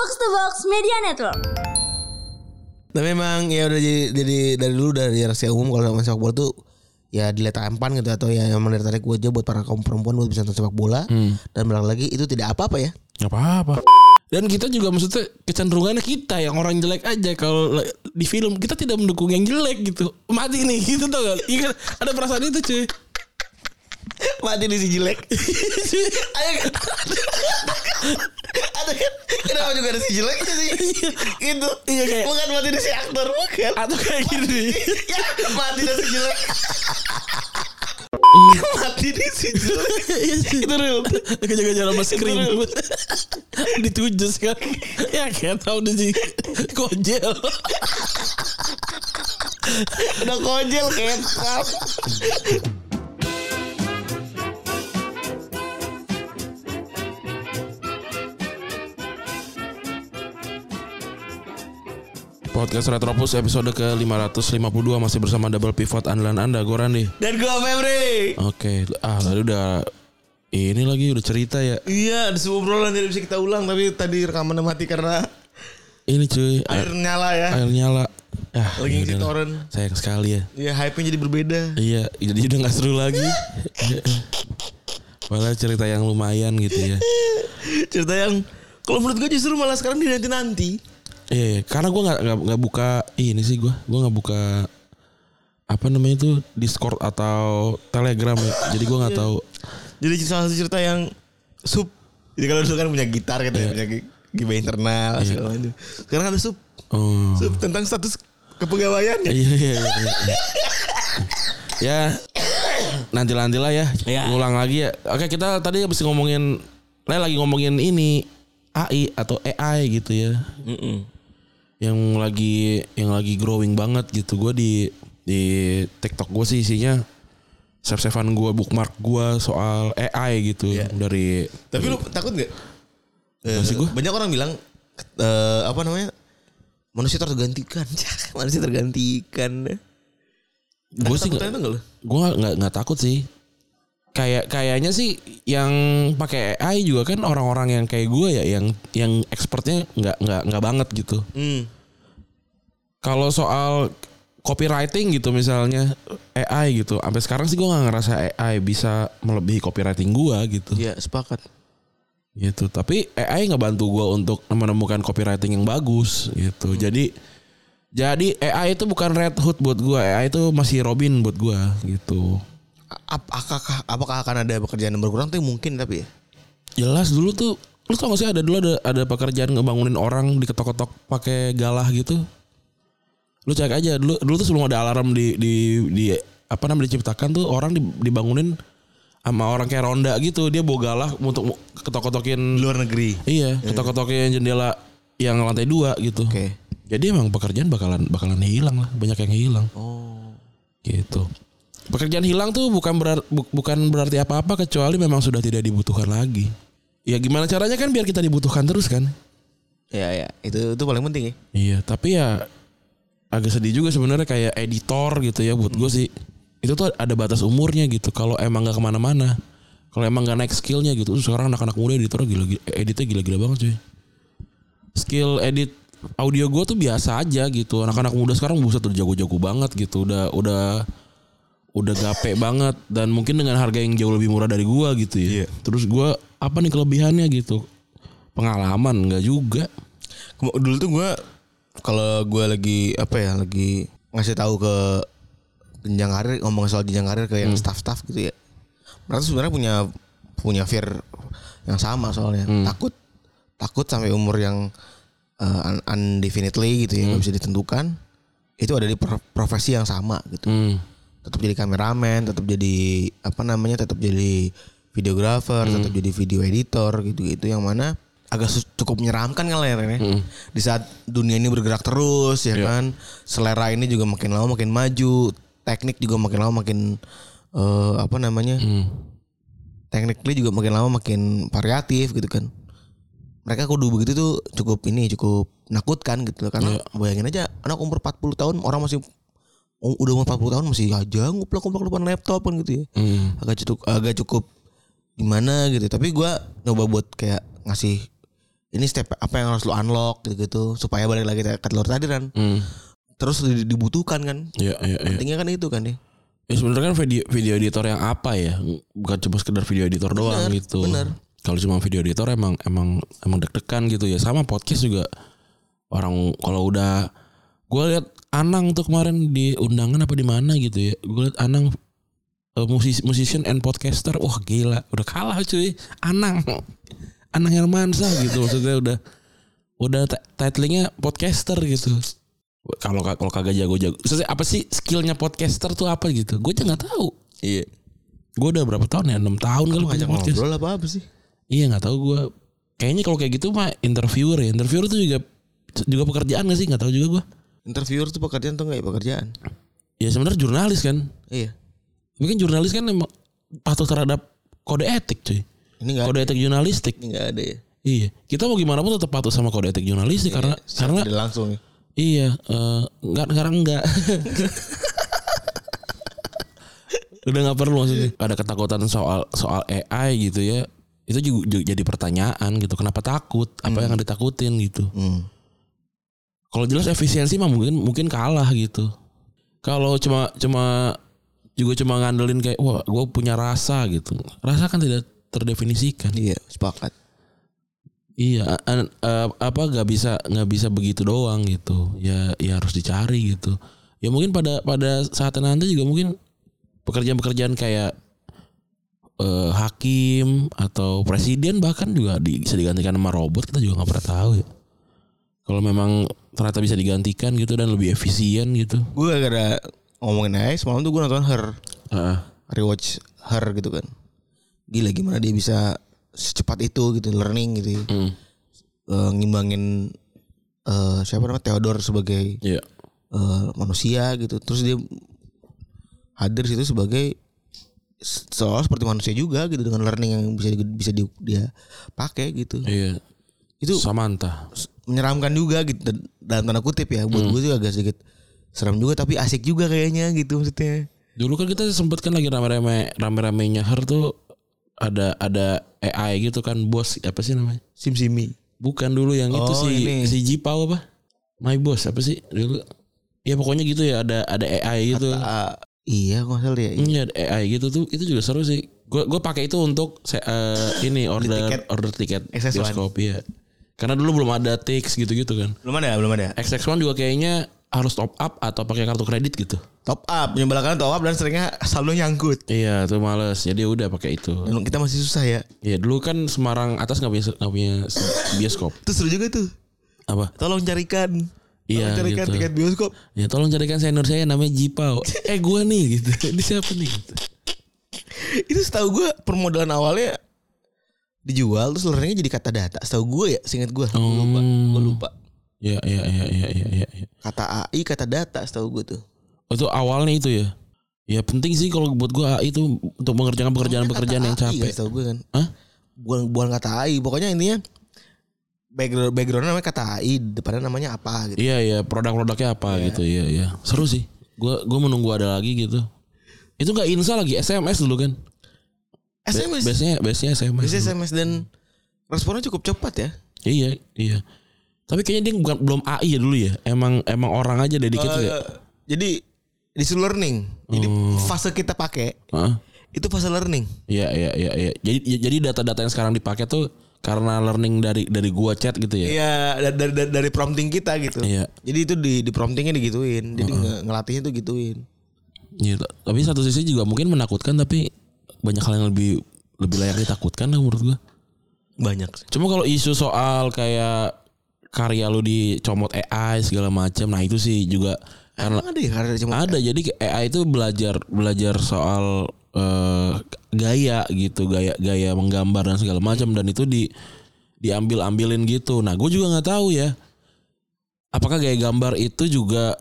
Box to Box Media Network. Tapi memang ya udah jadi, jadi dari dulu dari rahasia umum kalau main sepak bola tuh ya dilihat tampan gitu atau ya yang tertarik gue aja buat para kaum perempuan buat bisa nonton sepak bola dan bilang lagi itu tidak apa-apa ya. Gak apa-apa. Dan kita juga maksudnya kecenderungannya kita yang orang jelek aja kalau la- di film kita tidak mendukung yang jelek gitu. Mati nih gitu tau gak? Iya kan? Ada perasaan itu cuy. Mati di si jelek. Ayo kan. Ada kan? Kenapa juga ada si jelek itu sih? Itu. Iya, kayak- Bukan mati di si aktor bukan. Atau kayak gini. ya, mati di si jelek. mati di si jelek. Itu real. Kejar-kejar sama screen Ditujus kan Ya kayak tau deh sih Kojel Udah kojel kecap. Podcast Retropus episode ke 552 Masih bersama Double Pivot andalan anda Gue Randi Dan gue Febri. Oke Ah tadi udah Ini lagi udah cerita ya Iya, ada sebuah obrolan tidak bisa kita ulang tapi tadi rekamannya mati karena Ini cuy air Air, nyala ya. air nyala Ya Lagi ngisi udahlah. torrent. Sayang sekali ya Iya, hype-nya jadi berbeda. Iya Jadi udah gak seru lagi Malah cerita yang lumayan gitu ya Cerita yang kalau menurut gue justru malah sekarang dinanti-nanti. Iya, iya. karena gue nggak nggak buka ini sih gue, gue nggak buka apa namanya itu Discord atau Telegram ya. Jadi gue nggak tahu. Jadi salah satu cerita yang sub. Jadi kalau dulu kan punya gitar gitu ya, punya gi- gibah internal segala macam. Sekarang ada sub. Oh. Sub tentang status kepegawaiannya. Iya iya iya. iya. ya nanti nanti lah ya. Iya. Ngulang lagi ya. Oke kita tadi habis ngomongin, lagi ngomongin ini AI atau AI gitu ya. Mm-mm. Yang lagi yang lagi growing banget gitu. Gue di di TikTok gue sih isinya save-savean gue bookmark gue soal AI gitu Iya. dari Tapi lu takut nggak? Eh, Nggak sih gua. Banyak orang bilang eh, apa namanya? Manusia tergantikan. manusia tergantikan. gue sih nggak gue nggak nggak takut sih kayak kayaknya sih yang pakai AI juga kan orang-orang yang kayak gue ya yang yang expertnya nggak nggak nggak banget gitu. Hmm. kalau soal copywriting gitu misalnya AI gitu sampai sekarang sih gue nggak ngerasa AI bisa melebihi copywriting gue gitu. Iya, sepakat. gitu tapi AI nggak bantu gue untuk menemukan copywriting yang bagus gitu. Jadi jadi AI itu bukan Red Hood buat gue AI itu masih Robin buat gue gitu apakah apakah akan ada pekerjaan yang berkurang tuh mungkin tapi ya. jelas dulu tuh lu tau gak sih ada dulu ada ada pekerjaan ngebangunin orang diketok-ketok pakai galah gitu lu cek aja dulu dulu tuh sebelum ada alarm di di di apa namanya diciptakan tuh orang di- dibangunin sama orang kayak ronda gitu dia bawa galah untuk ketok-ketokin Luar negeri. iya ketok-ketokin jendela yang lantai dua gitu Oke. jadi emang pekerjaan bakalan bakalan hilang lah banyak yang hilang Oh. gitu pekerjaan hilang tuh bukan berar- bu- bukan berarti apa-apa kecuali memang sudah tidak dibutuhkan lagi. Ya gimana caranya kan biar kita dibutuhkan terus kan? Ya ya, itu itu paling penting ya. iya tapi ya agak sedih juga sebenarnya kayak editor gitu ya buat gue sih. Itu tuh ada batas umurnya gitu. Kalau emang nggak ke mana-mana kalau emang nggak naik skillnya gitu sekarang anak-anak muda editor gila, gila editnya gila-gila banget cuy. Skill edit audio gue tuh biasa aja gitu. Anak-anak muda sekarang buset udah jago-jago banget gitu. Udah udah udah gape banget dan mungkin dengan harga yang jauh lebih murah dari gua gitu ya. Iya. Terus gua apa nih kelebihannya gitu? Pengalaman enggak juga. Dulu tuh gue kalau gue lagi apa ya lagi ngasih tahu ke jenjang karir ngomong soal jenjang karir ke yang staff-staff gitu ya. Mereka sebenarnya punya punya fear yang sama soalnya takut takut sampai umur yang uh, un- undefinitely gitu ya nggak bisa ditentukan itu ada di pro- profesi yang sama gitu. Hmm. Tetap jadi kameramen, tetap jadi apa namanya, tetap jadi videografer, tetap jadi video editor gitu-gitu yang mana agak cukup menyeramkan kan ya Ren, ya. Di saat dunia ini bergerak terus ya kan, selera ini juga makin lama makin maju, teknik juga makin lama makin eh, apa namanya? Hmm. Technically juga makin lama makin variatif gitu kan. Mereka kudu begitu tuh cukup ini cukup nakutkan gitu loh karena bayangin aja anak umur 40 tahun orang masih udah umur 40 tahun masih aja nguplak-nguplak depan laptop kan gitu ya. Hmm. Agak cukup agak cukup gimana gitu. Tapi gua nyoba buat kayak ngasih ini step apa yang harus lu unlock gitu-gitu supaya balik lagi ke telur tadi kan. Hmm. Terus di- dibutuhkan kan. Iya, iya, iya. Pentingnya kan itu kan ya. Ya sebenarnya kan video video editor yang apa ya? Bukan cuma sekedar video editor doang Bener, gitu. bener. Kalau cuma video editor emang emang emang deg-degan gitu ya. Sama podcast juga orang kalau udah gue lihat Anang tuh kemarin di undangan apa di mana gitu ya. Gue lihat Anang eh, musis musician and podcaster. Wah gila, udah kalah cuy. Anang. Anang Hermansyah gitu maksudnya udah udah ti- titlingnya podcaster gitu. Kalau kalau kagak jago-jago. Maksudnya apa sih skillnya podcaster tuh apa gitu? Gue aja nggak tahu. Iya. Gue udah berapa tahun ya? 6 tahun punya ngajak podcast. ngobrol apa apa sih? Iya nggak tahu gue. Kayaknya kalau kayak gitu mah interviewer ya. Interviewer tuh juga juga pekerjaan gak sih? Nggak tahu juga gue. Interviewer tuh pekerjaan tuh enggak ya pekerjaan? Ya sebenarnya jurnalis kan. Iya. Kan jurnalis kan emang patuh terhadap kode etik cuy. Ini enggak Kode etik jurnalistik. ini enggak ada ya. Iya. Kita mau gimana pun tetap patuh sama kode etik jurnalistik karena karena Tidak langsung ya. Iya, eh, enggak sekarang enggak. Udah nggak perlu maksudnya. Ada ketakutan soal soal AI gitu ya. Itu juga, juga jadi pertanyaan gitu. Kenapa takut? Apa yang ditakutin gitu? Hmm. Kalau jelas efisiensi mah mungkin mungkin kalah gitu. Kalau cuma cuma juga cuma ngandelin kayak wah gue punya rasa gitu. Rasa kan tidak terdefinisikan. Iya, sepakat. Iya, an- eh, apa nggak bisa nggak bisa begitu doang gitu. Ya, ya harus dicari gitu. Ya mungkin pada pada saat nanti juga mungkin pekerjaan-pekerjaan kayak eh, hakim atau presiden bahkan juga di- bisa digantikan sama robot kita juga nggak pernah tahu ya. Kalau memang ternyata bisa digantikan gitu dan lebih efisien gitu. Gue gak ada ngomongin AI semalam tuh gue nonton Her Heeh. rewatch Her gitu kan. Gila gimana dia bisa secepat itu gitu learning gitu. Hmm. Eh, ngimbangin eh, siapa namanya Theodore sebagai Iya. eh, manusia gitu. Terus dia hadir situ sebagai se- seolah seperti manusia juga gitu dengan learning yang bisa bisa di- dia pakai gitu. Iya. Itu Samantha. Menyeramkan juga gitu dalam tanda kutip ya. Buat gue juga agak sedikit seram juga tapi asik juga kayaknya gitu maksudnya. Dulu kan kita sempet kan lagi rame-rame rame-ramenya Her tuh ada ada AI gitu kan bos apa sih namanya? Sim-simi. Bukan dulu yang itu Oh, si ini. si Jipau apa? My boss apa sih dulu? Ya pokoknya gitu ya ada ada AI gitu. Ah, iya kok nggak salah ya. Iya ada AI gitu tuh itu juga seru sih. Gue gue pakai itu untuk eh, ini order tiket. order tiket XS1. bioskop ya. Karena dulu belum ada Tix gitu-gitu kan. Belum ada, belum ada. XX1 juga kayaknya harus top up atau pakai kartu kredit gitu. Top up, nyembalakan top up dan seringnya saldo nyangkut. Iya tuh males. Jadi udah pakai itu. Dan kita masih susah ya. Iya dulu kan Semarang atas nggak punya nggak punya bioskop. Itu seru juga tuh. Apa? Tolong carikan. Iya, Tolong carikan gitu. tiket bioskop. Ya tolong carikan senior saya namanya Jipau. eh gua nih gitu. Ini siapa nih? Gitu. Itu setahu gue permodalan awalnya dijual terus learningnya jadi kata data. Setahu gue ya, seingat gue. Gue lupa. Gue lupa. Ya ya ya ya ya ya. ya. Kata AI, kata data setahu gue tuh. Oh, itu awalnya itu ya. Ya penting sih kalau buat gua AI itu untuk mengerjakan pekerjaan-pekerjaan yang Kata AI kan, capek. setahu gue kan. Hah? Bukan bukan kata AI, pokoknya intinya background backgroundnya namanya kata AI, depannya namanya apa gitu. Iya iya produk-produknya apa gitu iya iya. Seru sih. Gua gua menunggu ada lagi gitu. Itu nggak Insa lagi SMS dulu kan. SMS. Biasanya biasanya SMS. Biasanya. SMS dan responnya cukup cepat ya. Iya iya. Tapi kayaknya dia bukan belum AI ya dulu ya. Emang emang orang aja dedicated ya. Eh, jadi disuruh learning. Jadi fase kita pakai Heeh. itu fase learning. Iya iya iya iya. Jadi jadi data-data yang sekarang dipakai tuh karena learning dari dari gua chat gitu ya. Iya dari, dari dari prompting kita gitu. Iya. Jadi itu di di promptingnya digituin. Jadi nge- ngelatihnya tuh gituin. Iya, tapi satu sisi juga mungkin menakutkan tapi banyak hal yang lebih lebih layak ditakutkan lah menurut gua. Banyak. Cuma kalau isu soal kayak karya lu dicomot AI segala macam, nah itu sih juga karena ada ya karena cuma ada jadi kayak AI itu belajar belajar soal eh, gaya gitu, gaya gaya menggambar dan segala macam dan itu di diambil ambilin gitu. Nah, gue juga nggak tahu ya. Apakah gaya gambar itu juga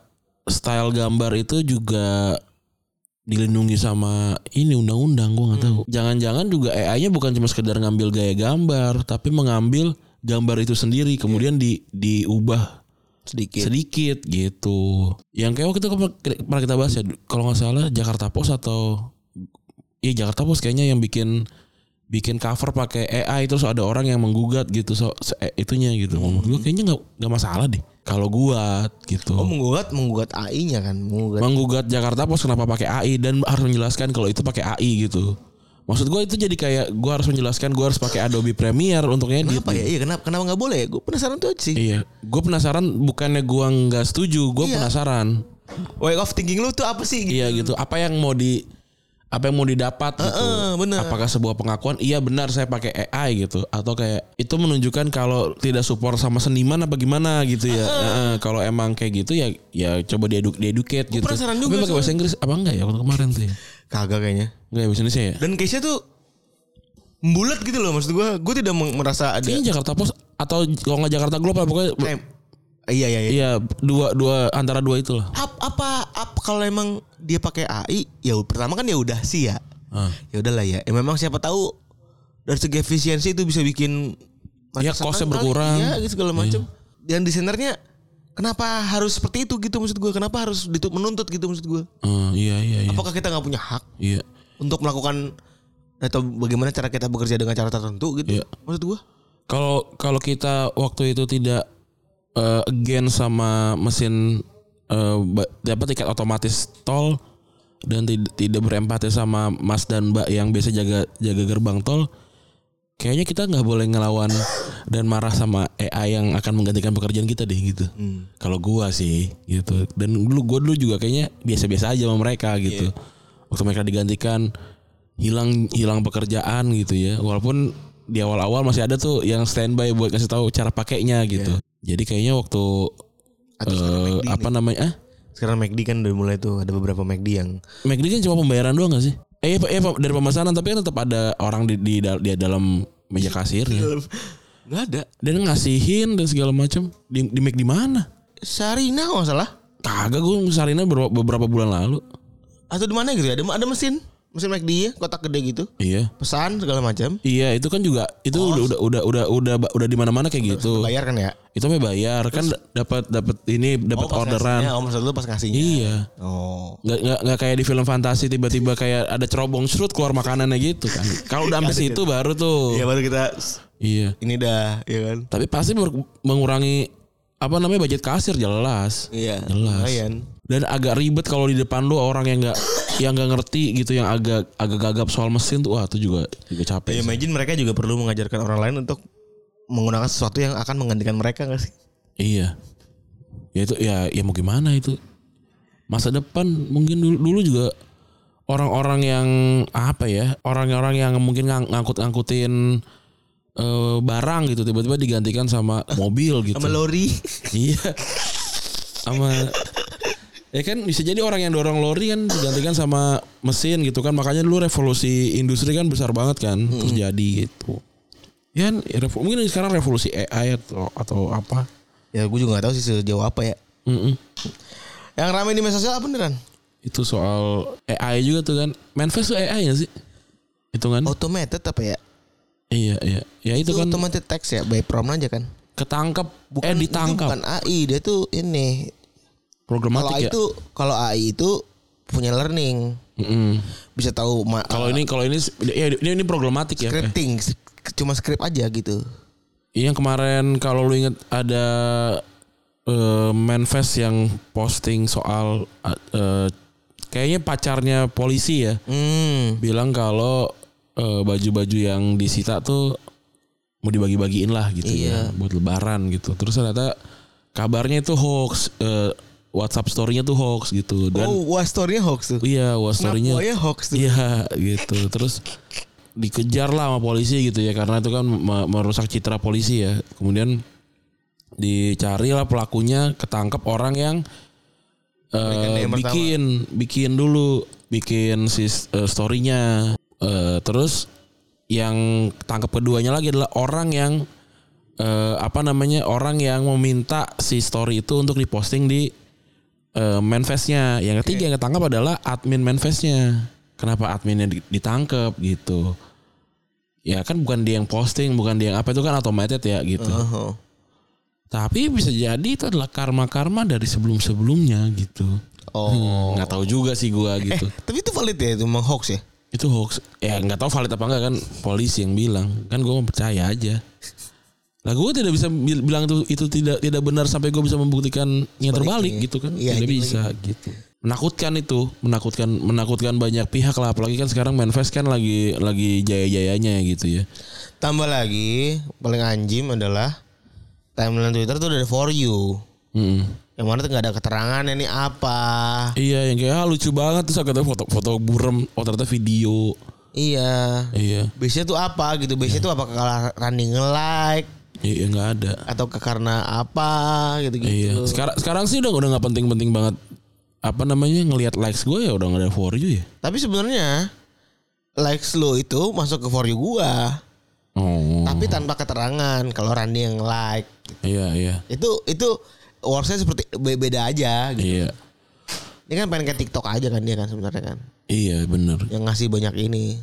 style gambar itu juga dilindungi sama ini undang-undang gue nggak tahu. Jangan-jangan juga AI-nya bukan cuma sekedar ngambil gaya gambar, tapi mengambil gambar itu sendiri kemudian di diubah sedikit. sedikit gitu. Yang kayak waktu itu pernah kita bahas ya, kalau nggak salah Jakarta Post atau iya Jakarta Post kayaknya yang bikin bikin cover pakai AI terus ada orang yang menggugat gitu so, eh, itunya gitu. Menurut gue kayaknya nggak nggak masalah deh kalau gugat gitu. Oh menggugat menggugat AI-nya kan, menggugat. menggugat Jakarta Post kenapa pakai AI dan harus menjelaskan kalau itu pakai AI gitu. Maksud gue itu jadi kayak gue harus menjelaskan gue harus pakai Adobe Premiere untuk ngedit. Kenapa ya? Iya kenapa kenapa nggak boleh? Gue penasaran tuh sih. Iya, gue penasaran bukannya gue nggak setuju, gue Iya. penasaran. Way of thinking lu tuh apa sih? Gitu. Iya gitu. Apa yang mau di apa yang mau didapat gitu? Heeh, bener. Apakah sebuah pengakuan? Iya benar saya pakai AI gitu atau kayak itu menunjukkan kalau tidak support sama seniman apa gimana gitu ya? Heeh, kalau emang kayak gitu ya ya coba diedu educate gitu. penasaran Tapi juga pakai bahasa Inggris apa enggak ya waktu kemarin tuh ya? Kagak kayaknya. Enggak ya bahasa Indonesia ya? Dan case-nya tuh bulat gitu loh maksud gue. Gue tidak merasa ada. Kayaknya Jakarta Post atau kalau nggak Jakarta Globe pokoknya iya iya iya. iya dua dua antara dua itu lah. Ap- apa apa kalau emang dia pakai AI ya pertama kan ya udah sih ya. Ah. Ya udahlah ya. Ya memang siapa tahu dari segi efisiensi itu bisa bikin Ya, kali. berkurang. Iya gitu segala macam. Dan desainernya kenapa harus seperti itu gitu maksud gue? Kenapa harus ditutup menuntut gitu maksud gue? Eh, iya iya iya. Apakah kita nggak punya hak Iya. untuk melakukan atau bagaimana cara kita bekerja dengan cara tertentu gitu? Iya. Maksud gue? Kalau kalau kita waktu itu tidak eh, again sama mesin eh, ba- dapat tiket otomatis tol dan tid- tidak berempati sama Mas dan Mbak yang biasa jaga jaga gerbang tol, kayaknya kita nggak boleh ngelawan dan marah sama AI yang akan menggantikan pekerjaan kita deh gitu. Kalau gua sih gitu. Dan dulu gua dulu juga kayaknya biasa-biasa aja sama mereka gitu. Waktu mereka digantikan hilang hilang pekerjaan gitu ya. Walaupun di awal-awal masih ada tuh yang standby buat kasih tahu cara pakainya gitu. Jadi kayaknya waktu Atau eh, McD apa namanya? Ah, Sekarang McD kan udah mulai tuh ada beberapa McD yang McD kan cuma pembayaran doang gak sih? Eh, iya, dari pemesanan tapi kan tetap ada orang di di, di dalam meja kasirnya. nggak ada. Dan ngasihin dan segala macam di di McD mana? Sarina kalau salah. Kagak gue Sarina beberapa, beberapa bulan lalu. Atau di mana gitu ya? Ada ada mesin, mesin McD ya, kotak gede gitu. Iya. Pesan segala macam. Iya, itu kan juga itu udah udah udah udah udah udah di mana-mana kayak gitu. Bayar kan ya? Itu mah bayar kan d- dapat dapat ini dapat pas orderan. ngasihnya, Oh, maksud lu pas ngasihnya. Iya. Oh. Nggak, nggak, nggak kayak di film fantasi tiba-tiba kayak ada cerobong serut keluar makanannya gitu kan. Kalau udah sampai situ baru tuh. Iya baru kita Iya. ini dah, ya kan? Tapi pasti mengurangi apa namanya budget kasir jelas. Iya. Jelas. Lumayan. Dan agak ribet kalau di depan lu orang yang nggak yang nggak ngerti gitu yang agak agak gagap soal mesin tuh wah itu juga juga capek. Ya, sih. imagine mereka juga perlu mengajarkan orang lain untuk menggunakan sesuatu yang akan menggantikan mereka gak sih? Iya. Ya itu ya ya mau gimana itu. Masa depan mungkin dulu, dulu juga orang-orang yang apa ya? Orang-orang yang mungkin ngang- ngangkut-ngangkutin eh, barang gitu tiba-tiba digantikan sama mobil gitu. Sama lori. Iya. Sama Ya kan bisa jadi orang yang dorong lori kan digantikan sama mesin gitu kan. Makanya dulu revolusi industri kan besar banget kan terus jadi gitu. Ya kan, revo- mungkin sekarang revolusi AI atau atau apa. ya gue juga gak tahu sih sejauh apa ya. Mm-mm. Yang ramai di media sosial apa beneran? Itu soal AI juga tuh kan. Manifest tuh AI ya sih? Hitungan. Automated apa ya? Iya iya. Ya itu, Itu kan automated text ya, by prompt aja kan? ketangkep Bukan, eh itu ditangkap. bukan AI, dia tuh ini. Kalau Programatik AI ya. itu kalau AI itu punya learning, Mm-mm. bisa tahu Kalau ini kalau ini ya ini, ini programatik ya. scripting, cuma script aja gitu. Iya, Yang kemarin kalau lu inget ada eh, manifest yang posting soal eh, kayaknya pacarnya polisi ya Hmm. bilang kalau eh, baju-baju yang disita tuh mau dibagi-bagiin lah gitu Iya. ya buat lebaran gitu. Terus ternyata kabarnya itu hoax eh, WhatsApp story-nya tuh hoax gitu dan oh, wah story-nya hoax tuh. iya wah story-nya hoax tuh. Iya gitu. Terus dikejar lah sama polisi gitu ya karena itu kan me- merusak citra polisi ya. Kemudian dicari lah pelakunya, ketangkep orang yang eh, DM pertama. bikin bikin dulu bikin si eh, story-nya. Eh, terus yang tangkap keduanya lagi adalah orang yang eh, apa namanya orang yang meminta si story itu untuk diposting di eh, manifestnya. Yang ketiga yang ketangkap adalah admin manifestnya. Kenapa adminnya di- ditangkap gitu? Ya kan bukan dia yang posting, bukan dia yang apa itu kan automated ya gitu. Oh. Tapi bisa jadi itu adalah karma-karma dari sebelum-sebelumnya gitu. Oh. Hmm, tahu juga sih gua Eh, gitu. tapi itu valid ya itu memang hoax ya? Itu hoax. Ya nggak tahu valid apa enggak kan polisi yang bilang. Kan gue percaya aja. Lah gue tidak bisa bil- bilang itu itu tidak tidak benar sampai gue bisa membuktikan yang terbalik gitu kan. Iya, tidak gitu bisa gitu. Menakutkan itu, menakutkan menakutkan banyak pihak lah apalagi kan sekarang Manfest kan lagi lagi jaya-jayanya gitu ya. Tambah lagi paling anjim adalah timeline Twitter tuh ada for you. Mm-mm. Yang mana tuh nggak ada keterangan ini apa. Iya yang kayak ah, lucu banget terus kata foto-foto burem oh ternyata video. Iya. Iya. Biasanya tuh apa gitu? Biasanya tuh apa kalau running like Iya nggak ada. atau ke karena apa gitu-gitu. Iya. Sekarang sekarang sih udah udah nggak penting-penting banget apa namanya ngelihat likes gue ya udah nggak ada for you ya. Tapi sebenarnya likes lo itu masuk ke for you gua. Oh. Tapi tanpa keterangan kalau Randy yang like. Iya iya. Itu itu worksnya seperti be- beda aja gitu. Iya. Ini kan pengen kayak TikTok aja kan dia kan sebenarnya kan. Iya bener. Yang ngasih banyak ini.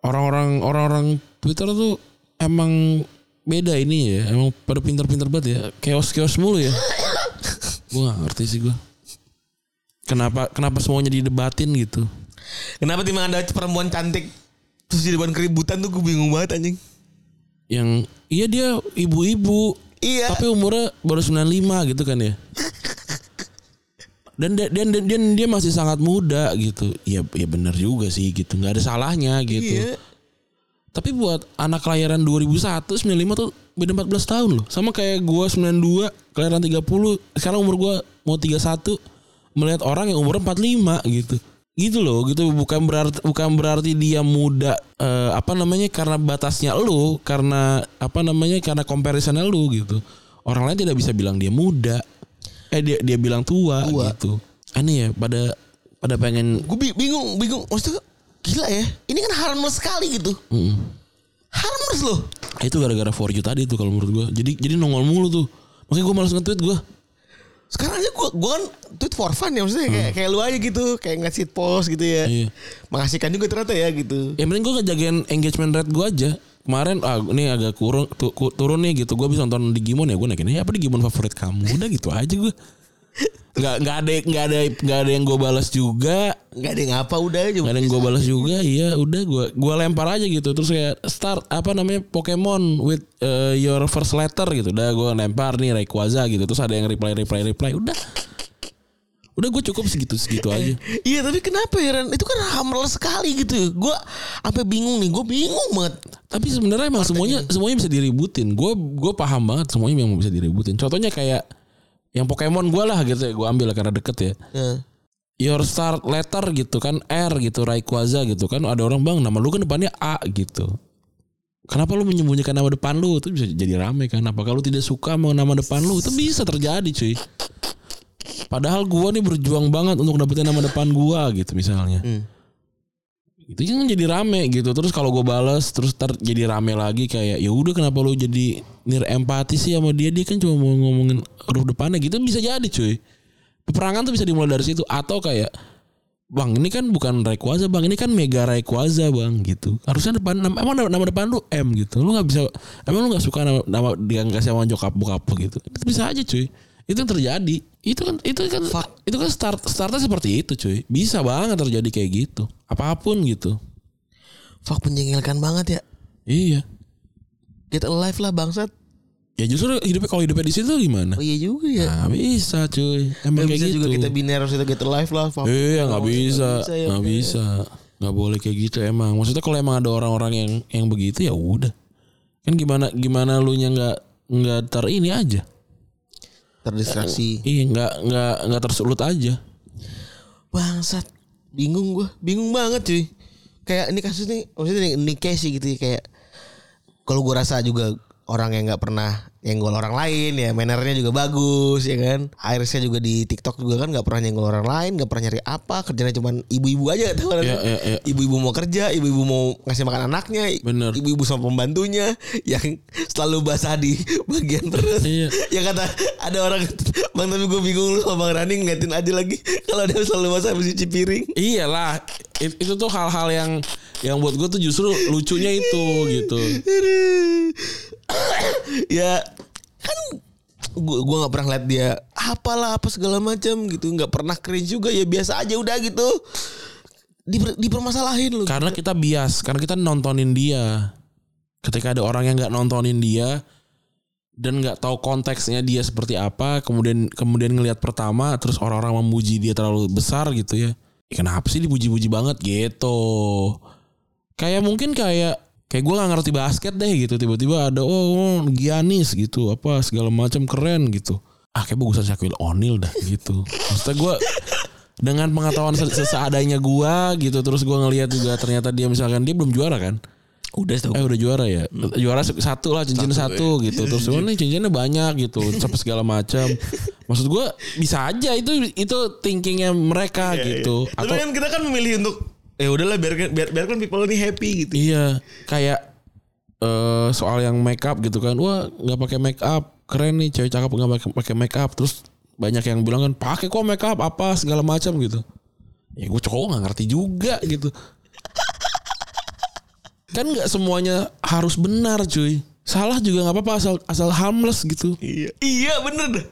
Orang-orang orang-orang Twitter tuh emang beda ini ya. Emang pada pinter-pinter banget ya. Chaos-chaos mulu ya. gue gak ngerti sih gue. Kenapa kenapa semuanya didebatin gitu? Kenapa timbang ada perempuan cantik terus di depan keributan tuh gue bingung banget anjing. Yang iya dia ibu-ibu Iya. tapi umurnya baru 95 gitu kan ya. Dan dia, dan, dan dia masih sangat muda gitu. Ya ya benar juga sih gitu. nggak ada salahnya gitu. Iya. Tapi buat anak kelahiran 2001, 95 tuh beda 14 tahun loh. Sama kayak gua 92, kelahiran 30, sekarang umur gua mau 31 melihat orang yang umurnya 45 gitu. Gitu loh, gitu bukan berarti bukan berarti dia muda eh, apa namanya karena batasnya lu, karena apa namanya karena comparisonnya lu gitu. Orang lain tidak bisa bilang dia muda. Eh dia dia bilang tua, Tua. gitu. Aneh ya pada pada pengen Gue bingung, bingung. Maksudnya gila ya. Ini kan harmless sekali gitu. Mm. Harmless loh. Itu gara-gara for you tadi tuh kalau menurut gua. Jadi jadi nongol mulu tuh. Makanya gua malas nge-tweet gua. Sekarang aja gue gue kan tweet for fun ya maksudnya kayak kayak lu aja gitu kayak ngasih post gitu ya. Iya. Mengasihkan juga ternyata ya gitu. Yang penting gua ngejagain engagement rate gua aja. Kemarin ah ini agak kurang tu- ku- turun nih gitu. Gua bisa nonton di Gimon ya gua naikin. "Eh, apa di Gimon favorit kamu? Udah gitu aja gua. Nggak nggak ada nggak ada nggak ada yang gua balas juga. Nggak ada yang apa udah aja. Nggak ada yang gua balas juga. Iya udah gua gua lempar aja gitu. Terus kayak start apa namanya Pokemon with uh, your first letter gitu. Udah gua lempar nih Rayquaza gitu. Terus ada yang reply reply reply. Udah. Udah gue cukup segitu segitu aja. Iya tapi kenapa ya Ren? Itu kan harmless sekali gitu. Gue sampai bingung nih. Gue bingung banget. Tapi sebenarnya emang semuanya semuanya bisa diributin. Gue gue paham banget semuanya memang bisa diributin. Contohnya kayak yang Pokemon gue lah gitu ya. Gue ambil lah karena deket ya. Ya. Your start letter gitu kan R gitu Rayquaza gitu kan ada orang bang nama lu kan depannya A gitu. Kenapa lu menyembunyikan nama depan lu itu bisa jadi rame kan? Apa kalau tidak suka sama nama depan lu itu bisa terjadi cuy. Padahal gua nih berjuang banget untuk dapetin nama depan gua gitu misalnya. Hmm. Itu kan jadi rame gitu. Terus kalau gue balas terus ter jadi rame lagi kayak ya udah kenapa lu jadi nir empati sih sama dia? Dia kan cuma mau ngomongin huruf depannya gitu. Bisa jadi cuy. Peperangan tuh bisa dimulai dari situ. Atau kayak Bang ini kan bukan Rayquaza bang. Ini kan Mega Rayquaza bang gitu. Harusnya depan nama, Emang nama, nama depan lu M gitu. Lu gak bisa Emang lu gak suka nama, nama Dia kasih sama jokap bokap gitu. Itu bisa aja cuy. Itu yang terjadi. Itu kan Itu kan Itu kan start Startnya seperti itu cuy. Bisa banget terjadi kayak gitu Apa pun gitu Fuck menjengkelkan banget ya. Iya Get alive lah bangsat. Ya justru hidupnya Kalau hidupnya di situ gimana Oh iya juga ya. Nah bisa cuy Emang Gak kayak bisa gitu juga kita biner harus kita get alive lah. Fuck. Iya nggak bisa, ya, nggak bisa, nggak boleh kayak gitu emang. Maksudnya kalau emang ada orang-orang yang yang begitu ya udah. Kan gimana gimana lu nya nggak nggak ter ini aja. Terdistraksi. Iya nggak nggak nggak tersulut aja. Bangsat. Bingung gue. Bingung banget cuy. Kayak ini kasus nih. Maksudnya ini, ini case gitu ya, Kayak. Kalau gue rasa juga orang yang nggak pernah nyenggol orang lain ya mannernya juga bagus ya kan Irisnya juga di TikTok juga kan nggak pernah nyenggol orang lain nggak pernah nyari apa kerjanya cuman ibu-ibu aja tahu kan? Iya, iya, iya. ibu-ibu mau kerja ibu-ibu mau ngasih makan anaknya Bener. ibu-ibu sama pembantunya yang selalu basah di bagian perut Iya. ya kata ada orang bang tapi gue bingung lu sama bang Rani ngeliatin aja lagi kalau dia selalu basah habis cuci piring Iyalah, it- itu tuh hal-hal yang yang buat gue tuh justru lucunya itu gitu. ya kan gua gua nggak pernah lihat dia apalah apa segala macam gitu nggak pernah cringe juga ya biasa aja udah gitu diper, dipermasalahin lu. Karena kita bias, karena kita nontonin dia. Ketika ada orang yang nggak nontonin dia dan nggak tahu konteksnya dia seperti apa, kemudian kemudian ngelihat pertama, terus orang-orang memuji dia terlalu besar gitu ya. Ya kenapa sih dipuji-puji banget? Gitu? Kayak mungkin kayak kayak gue nggak ngerti basket deh gitu. Tiba-tiba ada oh, oh Giannis gitu apa segala macam keren gitu. Ah kayak bagusan Shaquille O'Neal dah gitu. Maksudnya gue dengan pengetahuan se- seseadanya gue gitu terus gue ngelihat juga ternyata dia misalkan dia belum juara kan Udah setahu. eh udah juara ya juara satu lah cincin satu, gitu terus nih cincinnya banyak gitu sampai segala macam maksud gue bisa aja itu itu thinkingnya mereka gitu Tapi kan kita kan memilih untuk ya udahlah biarkan biar, biarkan people ini happy gitu. Iya, kayak eh soal yang make up gitu kan. Wah, nggak pakai make up. Keren nih cewek cakep nggak pakai pakai make up. Terus banyak yang bilang kan pakai kok make up apa segala macam gitu. Ya gue cowok nggak ngerti juga gitu. Kan nggak semuanya harus benar cuy. Salah juga nggak apa-apa asal asal harmless gitu. Iya. Iya bener dah.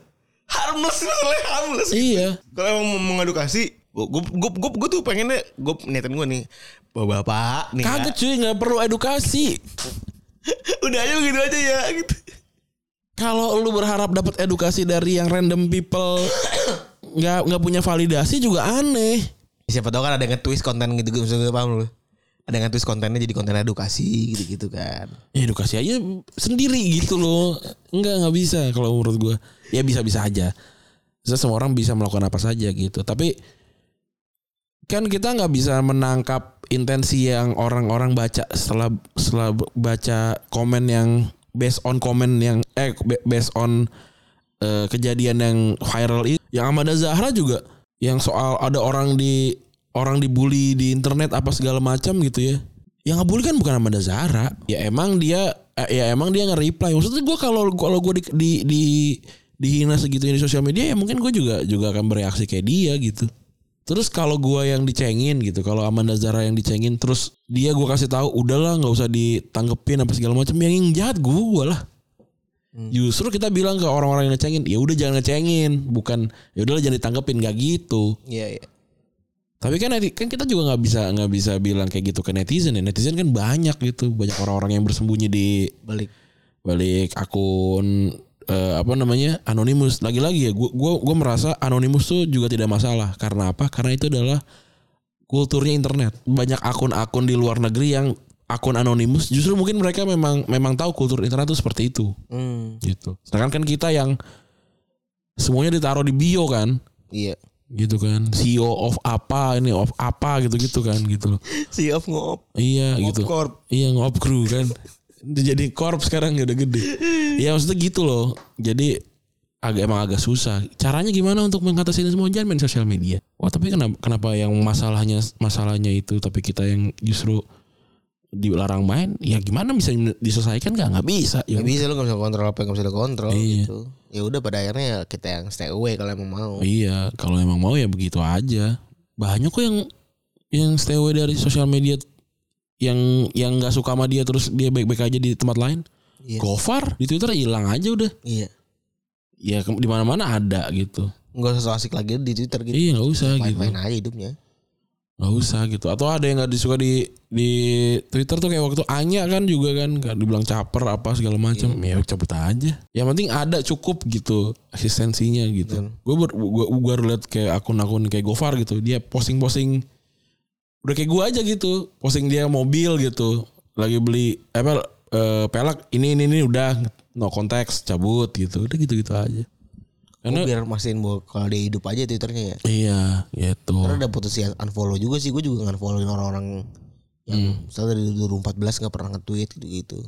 Harmless masalahnya harmless. Iya. Kalau emang mau mengedukasi, gue gue gue gue, gue tuh pengennya gue niatin gue nih, bapak bapak nih. ya. Kagak cuy nggak perlu edukasi. Udah aja begitu aja ya gitu. Kalau lu berharap dapat edukasi dari yang random people nggak nggak punya validasi juga aneh. Siapa tahu kan ada yang nge-twist konten gitu gitu paham lu. Yang nge-twist kontennya jadi konten edukasi gitu-gitu kan. Ya edukasi aja sendiri gitu loh. Enggak nggak bisa kalau menurut gua. Ya bisa-bisa aja. Bisa semua orang bisa melakukan apa saja gitu. Tapi kan kita nggak bisa menangkap intensi yang orang-orang baca setelah setelah baca komen yang based on komen yang eh based on eh, kejadian yang viral itu. Yang Amanda Zahra juga yang soal ada orang di orang dibully di internet apa segala macam gitu ya. Yang ngebully kan bukan Amanda Zahra. Ya emang dia eh, ya emang dia nge-reply. Maksudnya gue kalau kalau gue di, di, di dihina segitunya di sosial media ya mungkin gue juga juga akan bereaksi kayak dia gitu. Terus kalau gue yang dicengin gitu, kalau Amanda Zahra yang dicengin, terus dia gue kasih tahu, udahlah nggak usah ditanggepin apa segala macam, yang jahat gue lah. Justru kita bilang ke orang-orang yang ngecengin, ya udah jangan ngecengin, bukan ya udahlah jangan ditanggepin, gak gitu. Iya iya. Tapi kan kan kita juga nggak bisa nggak bisa bilang kayak gitu ke netizen ya. Netizen kan banyak gitu, banyak orang-orang yang bersembunyi di Balik. balik akun eh, apa namanya anonimus. Lagi-lagi ya, gua gua gua merasa anonimus tuh juga tidak masalah. Karena apa? Karena itu adalah kulturnya internet. Banyak akun-akun di luar negeri yang akun anonimus justru mungkin mereka memang memang tahu kultur internet itu seperti itu Hmm. gitu. Sedangkan kan kita yang semuanya ditaruh di bio kan Iya. Gitu kan. CEO of apa ini of apa gitu gitu kan gitu loh. Si of ngop. iya gitu. Corp. iya ngop kru kan. Jadi korp sekarang ya udah gede. Iya maksudnya gitu loh. Jadi agak emang agak susah. Caranya gimana untuk mengatasi ini semua? Jangan main sosial media. Wah tapi kenapa kenapa yang masalahnya masalahnya itu tapi kita yang justru dilarang main ya gimana bisa diselesaikan nggak nggak bisa ya Gak bisa lu gak bisa kontrol apa yang gak bisa dikontrol Iya. gitu. Ya udah pada akhirnya ya kita yang stay away kalau emang mau. Iya, kalau emang mau ya begitu aja. Banyak kok yang yang stay away dari sosial media yang yang nggak suka sama dia terus dia baik-baik aja di tempat lain. Iya. Gofar di Twitter hilang aja udah. Iya. Ya di mana-mana ada gitu. Enggak usah so asik lagi di Twitter gitu. Iya nggak usah gitu. Main-main aja hidupnya. Nggak usah gitu. Atau ada yang nggak disuka di di Twitter tuh kayak waktu Anya kan juga kan kan dibilang caper apa segala macam. Ya cabut aja. Yang penting ada cukup gitu eksistensinya gitu. Gue ber, gua, gua baru liat kayak akun-akun kayak Gofar gitu. Dia posting-posting udah kayak gue aja gitu. Posting dia mobil gitu. Lagi beli apa eh, pelak ini ini ini udah no konteks cabut gitu. Udah gitu-gitu aja. Karena biar mastiin bahwa kalau dia hidup aja Twitternya ya. iya gitu. Karena udah putus ya unfollow juga sih. Gue juga unfollowin orang-orang yang Hmm. misalnya dari 2014 gak pernah nge-tweet gitu-gitu.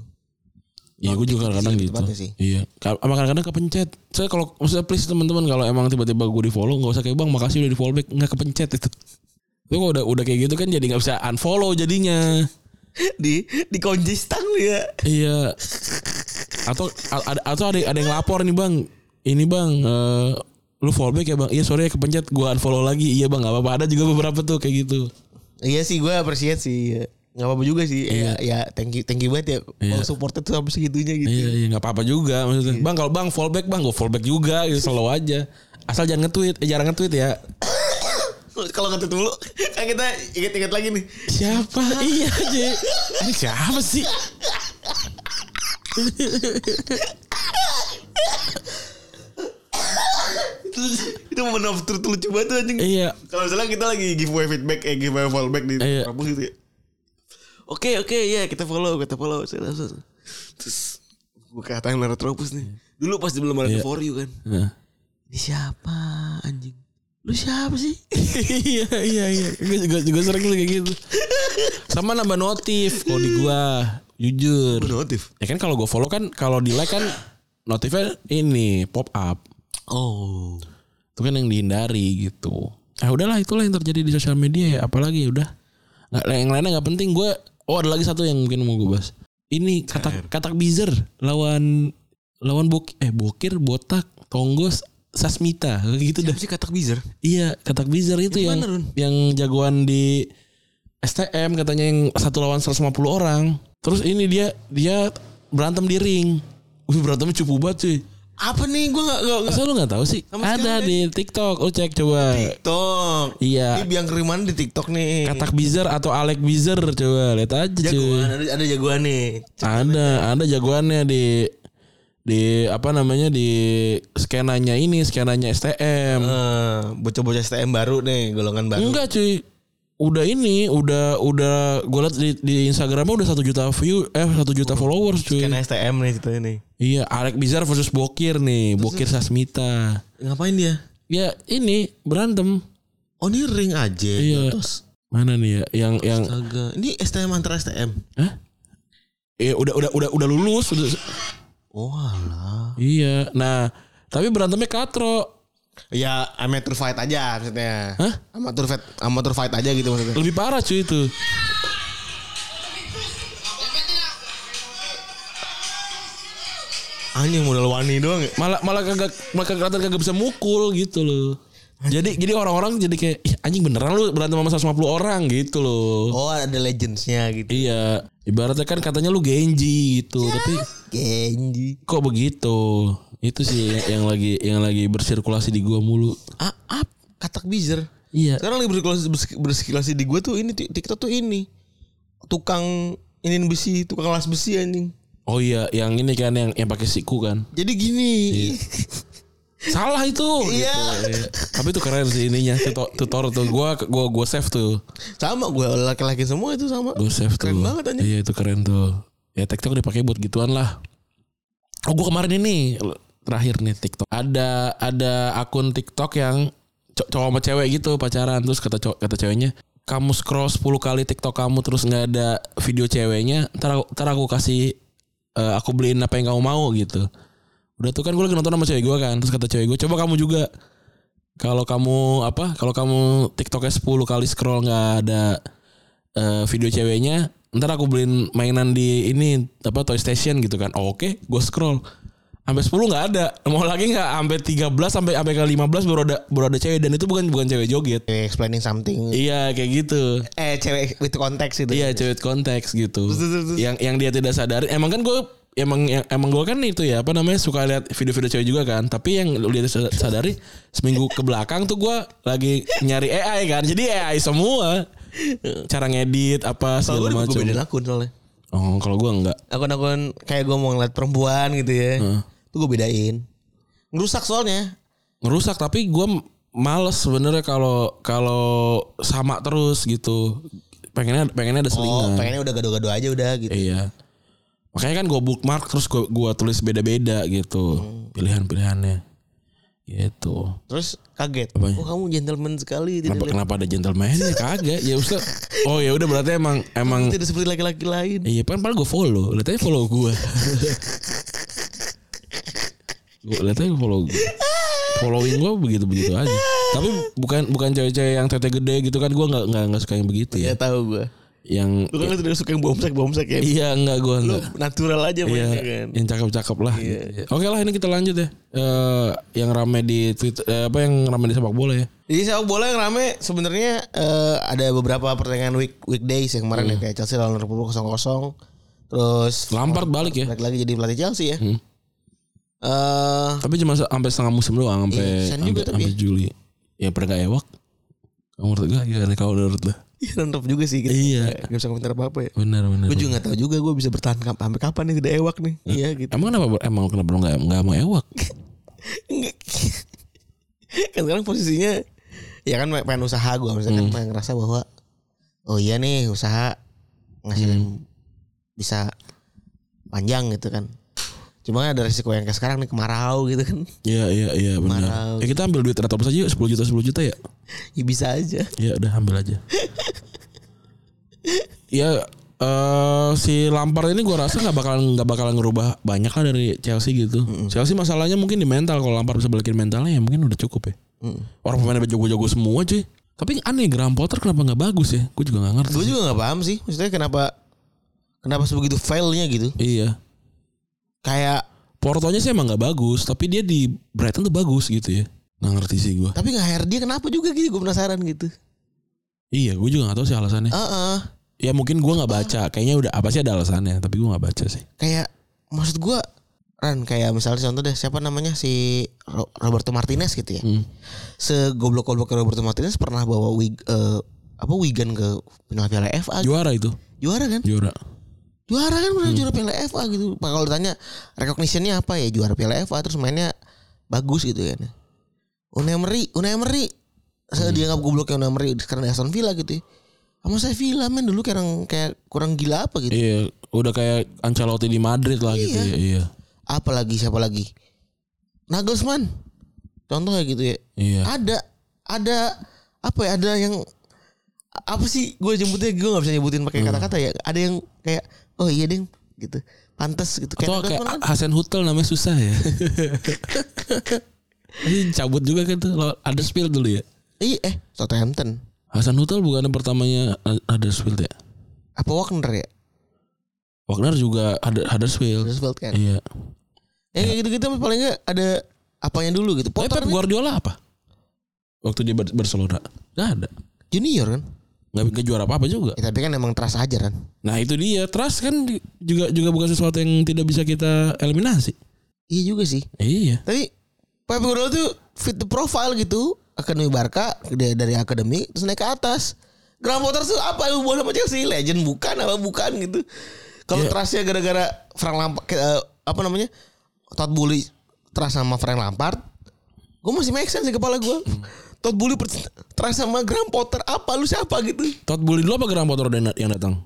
Iya gue juga kadang-kadang Gitu sih. Iya. Sama kadang-kadang kepencet. Saya kalau maksudnya please teman-teman kalau emang tiba-tiba gue di follow nggak usah kayak bang makasih udah di follow back nggak kepencet itu. Itu udah udah kayak gitu kan jadi nggak bisa unfollow jadinya. di di kunci stang lu ya. Iya. Atau ada atau ada ada yang lapor nih bang. Ini bang eh, lu follow back ya bang. Iya sorry ya kepencet gue unfollow lagi. Iya bang nggak apa-apa ada juga beberapa tuh kayak gitu. Iya sih gue appreciate sih. Gak apa-apa juga sih. Ya, ya thank you thank you banget ya. Kalau supportnya tuh sampai segitunya gitu. Iya iya nggak apa-apa juga maksudnya. Bang kalau bang follow back bang gue follow back juga gitu selalu aja. Asal jangan nge-tweet, eh, jarang nge-tweet ya. Kalau ngetweet mulu kan kita inget-inget lagi nih. Siapa? iya aja. Ini siapa sih? Itu, itu momen of truth lucu banget tuh anjing. Iya. Kalau misalnya kita lagi giveaway feedback, eh giveaway fallback di Iya. kampus gitu ya. Oke oke ya kita follow kita follow terus gue kata yang Retropus nih. Dulu pas belum ada Iya. for you kan. Nah. Ini siapa anjing? Lu siapa sih? iya iya iya. Gue juga juga sering kayak gitu. Sama nambah notif kalau di gua jujur. Notif. Ya kan kalau gue follow kan kalau di like kan notifnya ini pop up. Oh. Itu kan yang dihindari gitu. Ah udahlah itulah yang terjadi di sosial media ya. Apalagi udah. Nggak, yang lainnya nggak penting. Gue oh ada lagi satu yang mungkin mau gue bahas. Ini katak katak bizer lawan lawan bok eh bokir botak tonggos sasmita gitu dah. Siapa sih katak bizer? Iya katak bizer itu Yang yang mana, Run? yang jagoan di STM katanya yang satu lawan 150 orang. Terus ini dia dia berantem di ring. Wih berantemnya cupu banget cuy. Apa nih? Gue gak, gak, gak. Masa lu gak tahu sih? Sama Ada di TikTok. Lu cek coba. TikTok. Iya. Ini biang keriman di TikTok nih. Katak Bizer atau Alek Bizer coba lihat aja cuy. jagoan ada, ada jagoan nih. Ada ada jagoannya di di apa namanya di skenanya ini skenanya STM. Eh, bocah-bocah STM baru nih, golongan baru. Enggak cuy. Udah ini, udah udah gue liat di, di Instagramnya udah satu juta view, eh satu juta followers cuy. Kan STM nih ceritanya nih. Iya, Alek Bizar versus Bokir nih, Bokir Sasmita. Ngapain dia? Ya ini berantem. Oh ini ring aja. Iya. Terus Mana nih ya? Yang yang Astaga. Ini STM antara STM. Hah? Eh udah udah udah udah lulus udah. Oh alah. Iya. Nah, tapi berantemnya katro. Ya amateur fight aja maksudnya. Hah? Amateur fight, amateur fight aja gitu maksudnya. Lebih parah cuy itu. Anjing modal wani doang ya. Malah malah kagak malah kagak kelihatan kagak bisa mukul gitu loh. Jadi jadi orang-orang jadi kayak Ih, anjing beneran lu berantem sama 150 orang gitu loh. Oh ada legendsnya gitu. Iya, ibaratnya kan katanya lu Genji gitu, tapi Genji. kok begitu? Itu sih yang, yang lagi yang lagi bersirkulasi di gua mulu. Ah, ah katak bizer. Iya. Sekarang lagi bersikilasi, bersikilasi di gue tuh ini Tik- TikTok tuh ini tukang ini besi, tukang las besi anjing. Oh iya, yang ini kan yang yang pakai siku kan. Jadi gini. Salah itu. Iya. Gitu, iya. Tapi itu keren sih ininya tutor, tutor tuh gua gua gua save tuh. Sama gue laki-laki semua itu sama. Gua save tuh. Keren banget anjing. Iya itu keren tuh. Ya TikTok dipakai buat gituan lah. Oh gua kemarin ini terakhir nih TikTok. Ada ada akun TikTok yang co- cowok sama cewek gitu pacaran terus kata cowok kata ceweknya kamu scroll 10 kali TikTok kamu terus nggak ada video ceweknya ntar aku, ntar aku kasih eh, aku beliin apa yang kamu mau gitu. Udah tuh kan gue lagi nonton sama cewek gue kan terus kata cewek gue coba kamu juga kalau kamu apa kalau kamu TikToknya 10 kali scroll nggak ada eh, video ceweknya ntar aku beliin mainan di ini apa Toy Station gitu kan. Oh, oke gue scroll sampai 10 nggak ada mau lagi nggak sampai 13 sampai sampai ke 15 baru ada baru ada cewek dan itu bukan bukan cewek joget Cewek explaining something. iya kayak gitu Eh cewek with konteks itu. Iya cewek konteks gitu. Yang yang dia tidak sadari. Emang kan gue emang yang- emang gue kan itu ya apa namanya suka lihat video-video cewek juga kan. Tapi yang lu dia sadari seminggu ke belakang tuh gue lagi nyari AI kan. Jadi AI semua. Cara ngedit apa segala gue macam. bedain akun soalnya. Oh kalau gue enggak. Akun-akun kayak gue mau ngeliat perempuan gitu ya. Heeh. Tuh gue bedain. Ngerusak soalnya. Ngerusak tapi gue males sebenarnya kalau kalau sama terus gitu. Pengennya pengennya ada Oh selingan. pengennya udah gado-gado aja udah gitu. Iya. Makanya kan gue bookmark terus gue gua tulis beda-beda gitu Hmm. pilihan-pilihannya. Gitu. Terus kaget. Apanya? Oh kamu gentleman sekali. Tidak, Kenapa kenapa ada gentleman ya kagak ya Ustaz. Oh ya udah berarti emang emang tidak seperti laki-laki lain. iya kan paling gue follow. Lihat aja follow gue. gue lihat aja follow gue. Following gue begitu begitu aja. Tapi bukan bukan cewek-cewek yang tete gede gitu kan gue nggak nggak suka yang begitu Ya ya. tahu gue. Yang Lu kan tidak suka yang bomsek bomsek ya. iya enggak gue Lu enggak. natural aja Iya, kan. yang cakep-cakep lah. Iya. gitu. Oke lah ini kita lanjut ya. Eh yang rame di Twitter, eh, apa yang rame di sepak bola ya? Jadi sepak bola yang rame sebenarnya eh, ada beberapa pertandingan week weekdays yang kemarin ya kayak Chelsea lawan Liverpool 0-0. Terus Lampard balik ya. balik lagi jadi pelatih Chelsea ya. Hmm. Eh Tapi cuma sampai setengah musim doang sampai Iya, sampai, sampai ya. Juli. Ya pada gak ewak. Menurut gue gimana kalau menurut lo? Iya nonton juga sih gitu. Iya. Gak bisa komentar apa-apa ya. Benar benar. Gue juga gak tahu juga gue bisa bertahan sampai kapan nih tidak ewak nih. Iya gitu. Emang kenapa emang kenapa lo nggak nggak mau ewak? Kan sekarang posisinya ya kan pengen usaha gue misalkan pengen ngerasa bahwa oh iya nih usaha ngasilin bisa panjang gitu kan. Cuma ada resiko yang kayak sekarang nih kemarau gitu kan. Iya iya iya benar. Ya kita ambil duit retropus aja yuk 10 juta 10 juta ya. Ya bisa aja. Ya udah ambil aja. ya eh si Lampard ini gua rasa nggak bakalan nggak bakalan ngerubah banyak lah dari Chelsea gitu. Chelsea masalahnya mungkin di mental kalau Lampard bisa balikin mentalnya ya mungkin udah cukup ya. Mm. Orang pemainnya jago-jago semua cuy. Tapi aneh Graham Potter kenapa nggak bagus ya? Gue juga nggak ngerti. Gue juga gak paham sih. Maksudnya kenapa kenapa sebegitu failnya gitu. Iya. Kayak Portonya sih emang nggak bagus, tapi dia di Brighton tuh bagus gitu ya. Nggak ngerti sih gue. tapi nggak hire dia kenapa juga gitu gue penasaran gitu. Iya, gue juga nggak tahu sih alasannya. Heeh. Ya mungkin gue nggak baca. Kayaknya udah apa sih ada alasannya, tapi gue nggak baca sih. kayak maksud gua Ran kayak misalnya contoh deh siapa namanya si Ro- Roberto Martinez gitu ya. Hmm. Segoblok-goblok Roberto Martinez pernah bawa wig eh, apa Wigan ke final Piala FA. Juara itu, Juara kan? juara. Juara kan pernah juara Piala FA gitu. Nah, kalau ditanya recognition-nya apa ya juara Piala FA terus mainnya bagus gitu kan. Unai Emery, Unai Emery. Saya dianggap gobloknya Unai Emery karena Aston Villa gitu ya. Sama saya Villa men dulu kayak orang kayak kurang gila apa gitu. Iya, udah kayak Ancelotti di Madrid lah gitu ya. Iya. Apalagi siapa lagi? Nagelsmann. Contoh kayak gitu ya. Iya. Ada ada apa ya? Ada yang apa sih gue jemputnya gue nggak bisa nyebutin pakai kata-kata ya. Ada yang kayak oh iya deng gitu. Pantes gitu. Atau kayak kan. Hasan Hutel namanya susah ya. Ini cabut juga kan tuh. Lawan Huddersfield dulu ya. Iya eh Southampton. Hasan Hutel bukan yang pertamanya Huddersfield ya. Apa Wagner ya? Wagner juga ada Huddersfield. Huddersfield kan. Iya. Ya kayak gitu-gitu paling nggak ada apanya dulu gitu. Tapi Potter Pep Guardiola apa? Waktu di Bar- Barcelona. Gak ada. junior kan. Gak, gak juara apa-apa juga. Ya, tapi kan emang trust aja kan. Nah itu dia. Trust kan juga juga bukan sesuatu yang tidak bisa kita eliminasi. Iya juga sih. Iya. Tapi Pep Guardiola tuh fit the profile gitu. Akademi Barca dari, akademi terus naik ke atas. Graham Potter tuh apa hubungan sama Chelsea? Legend bukan apa bukan gitu. Kalau Iya. trustnya gara-gara Frank Lampard eh, apa namanya? Todd Bully trust sama Frank Lampard. Gue masih make sense di kepala gue. Todd Bully trust sama Graham Potter apa lu siapa gitu? Todd Bully dulu apa Graham Potter yang datang?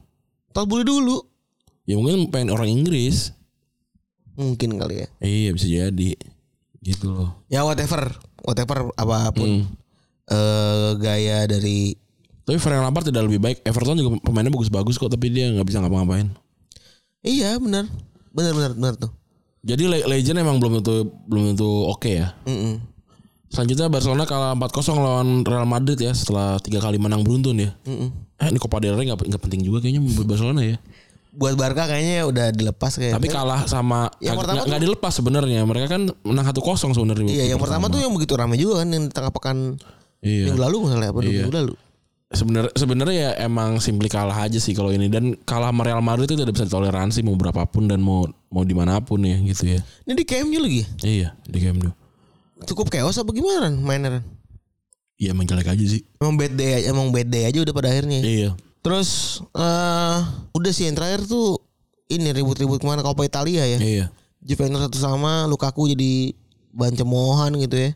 Todd Bully dulu. Ya mungkin pengen orang Inggris. Mungkin kali ya. Iya bisa jadi. Gitu loh. Ya whatever, whatever apa pun Hmm. eh gaya dari Tapi Frank Lampard tidak lebih baik. Everton juga pemainnya bagus-bagus kok, tapi dia nggak bisa ngapa-ngapain. Iya benar. Benar benar benar tuh. Jadi Le- Legend emang belum tentu belum tentu oke ya. Mm-mm. Selanjutnya Barcelona kalah 4-0 lawan Real Madrid ya setelah tiga kali menang beruntun ya. Mm-mm. Eh ini Copa del Rey nggak nggak penting juga kayaknya buat Barcelona ya. Buat Barca kayaknya udah dilepas kayak. Tapi kalah sama Yang pertama nggak dilepas sebenarnya. Mereka kan menang 1-0 sebenarnya. Iya, yang pertama tuh yang begitu ramai juga kan yang tengah pekan Iya. minggu lalu misalnya apa Iya. minggu lalu. Sebenarnya sebenarnya ya emang simply kalah aja sih kalau ini dan kalah sama Real Madrid itu tidak bisa ditoleransi mau berapapun dan mau mau di mana pun ya gitu ya. Ini di KMU lagi. Iya di Nou. Cukup chaos apa gimana? Ran? Iya emang jelek aja sih. Emang bad day aja, emang bad day aja udah pada akhirnya. Iya. Terus eh udah sih yang terakhir tuh ini ribut-ribut ke mana Coppa Italia ya. Iya. Juventus satu sama Lukaku jadi bahan cemoohan gitu ya.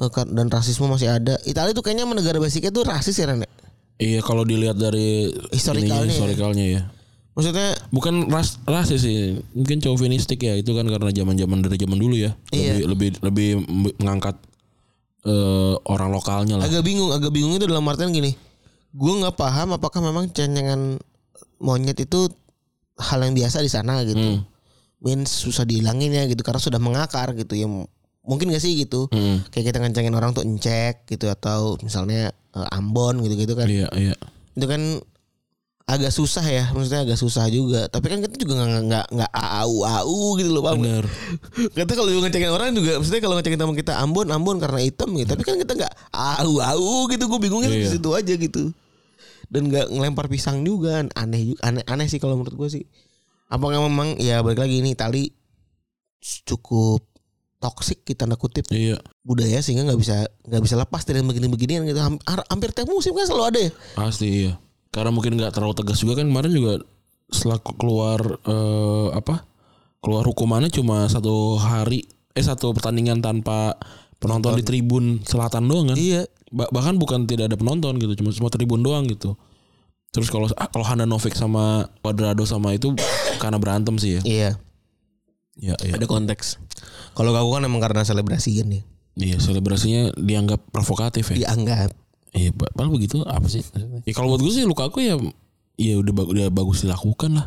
Eh, kan- Dan rasisme masih ada. Italia tuh kayaknya negara basicnya tuh rasis ya Ren. ya? Iya kalau dilihat dari Historikalnya ininya, ya. historikalnya ya. Maksudnya Bukan ras rasis sih, mungkin chauvinistik ya itu kan karena zaman-zaman dari zaman dulu ya. Iya. Lebih lebih lebih mengangkat eh, orang lokalnya lah. agak bingung, agak bingung itu dalam artian gini. Gue nggak paham apakah memang cenyengan monyet itu hal yang biasa di sana gitu. Hmm. Means susah dihilangin ya gitu karena sudah mengakar gitu ya. Mungkin gak sih gitu. Hmm. Kayak kita ngencengin orang tuh encek gitu atau misalnya eh, Ambon gitu-gitu kan. Iya iya. Itu kan agak susah ya, maksudnya agak susah juga. Tapi kan kita juga nggak nggak nggak au au gitu loh, paham? nggak? Bener. Kata kalau ngecengin orang juga, maksudnya kalau ngecengin teman kita Ambon, Ambon karena hitam gitu. Tapi kan kita nggak au au gitu. Gue bingungnya di Iya. situ aja gitu. Dan nggak ngelempar pisang juga, aneh juga, aneh aneh sih kalau menurut gue sih. Apakah memang ya balik lagi ini Itali cukup toksik kita tanda kutip Iya. budaya sehingga nggak bisa nggak bisa lepas dari begini-beginian gitu Ham- har- hampir tiap musim kan selalu ada ya Pasti iya. Karena mungkin nggak terlalu tegas juga kan kemarin juga setelah ke- keluar eh, apa? Keluar hukumannya cuma satu hari eh satu pertandingan tanpa penonton di tribun selatan doang kan. iya Ba- bahkan bukan tidak ada penonton gitu, cuma cuma tribun doang gitu. Terus kalau ah, kalau Handanovic sama Cuadrado sama itu karena berantem sih ya. iya Iya, iya. ada konteks kalau aku kan emang karena selebrasi kan ya Iya, selebrasinya dianggap provokatif ya. dianggap Iya, pa- padahal begitu apa sih? Ya kalau buat gue sih Lukaku ya ya udah bagus udah bagus dilakukan lah.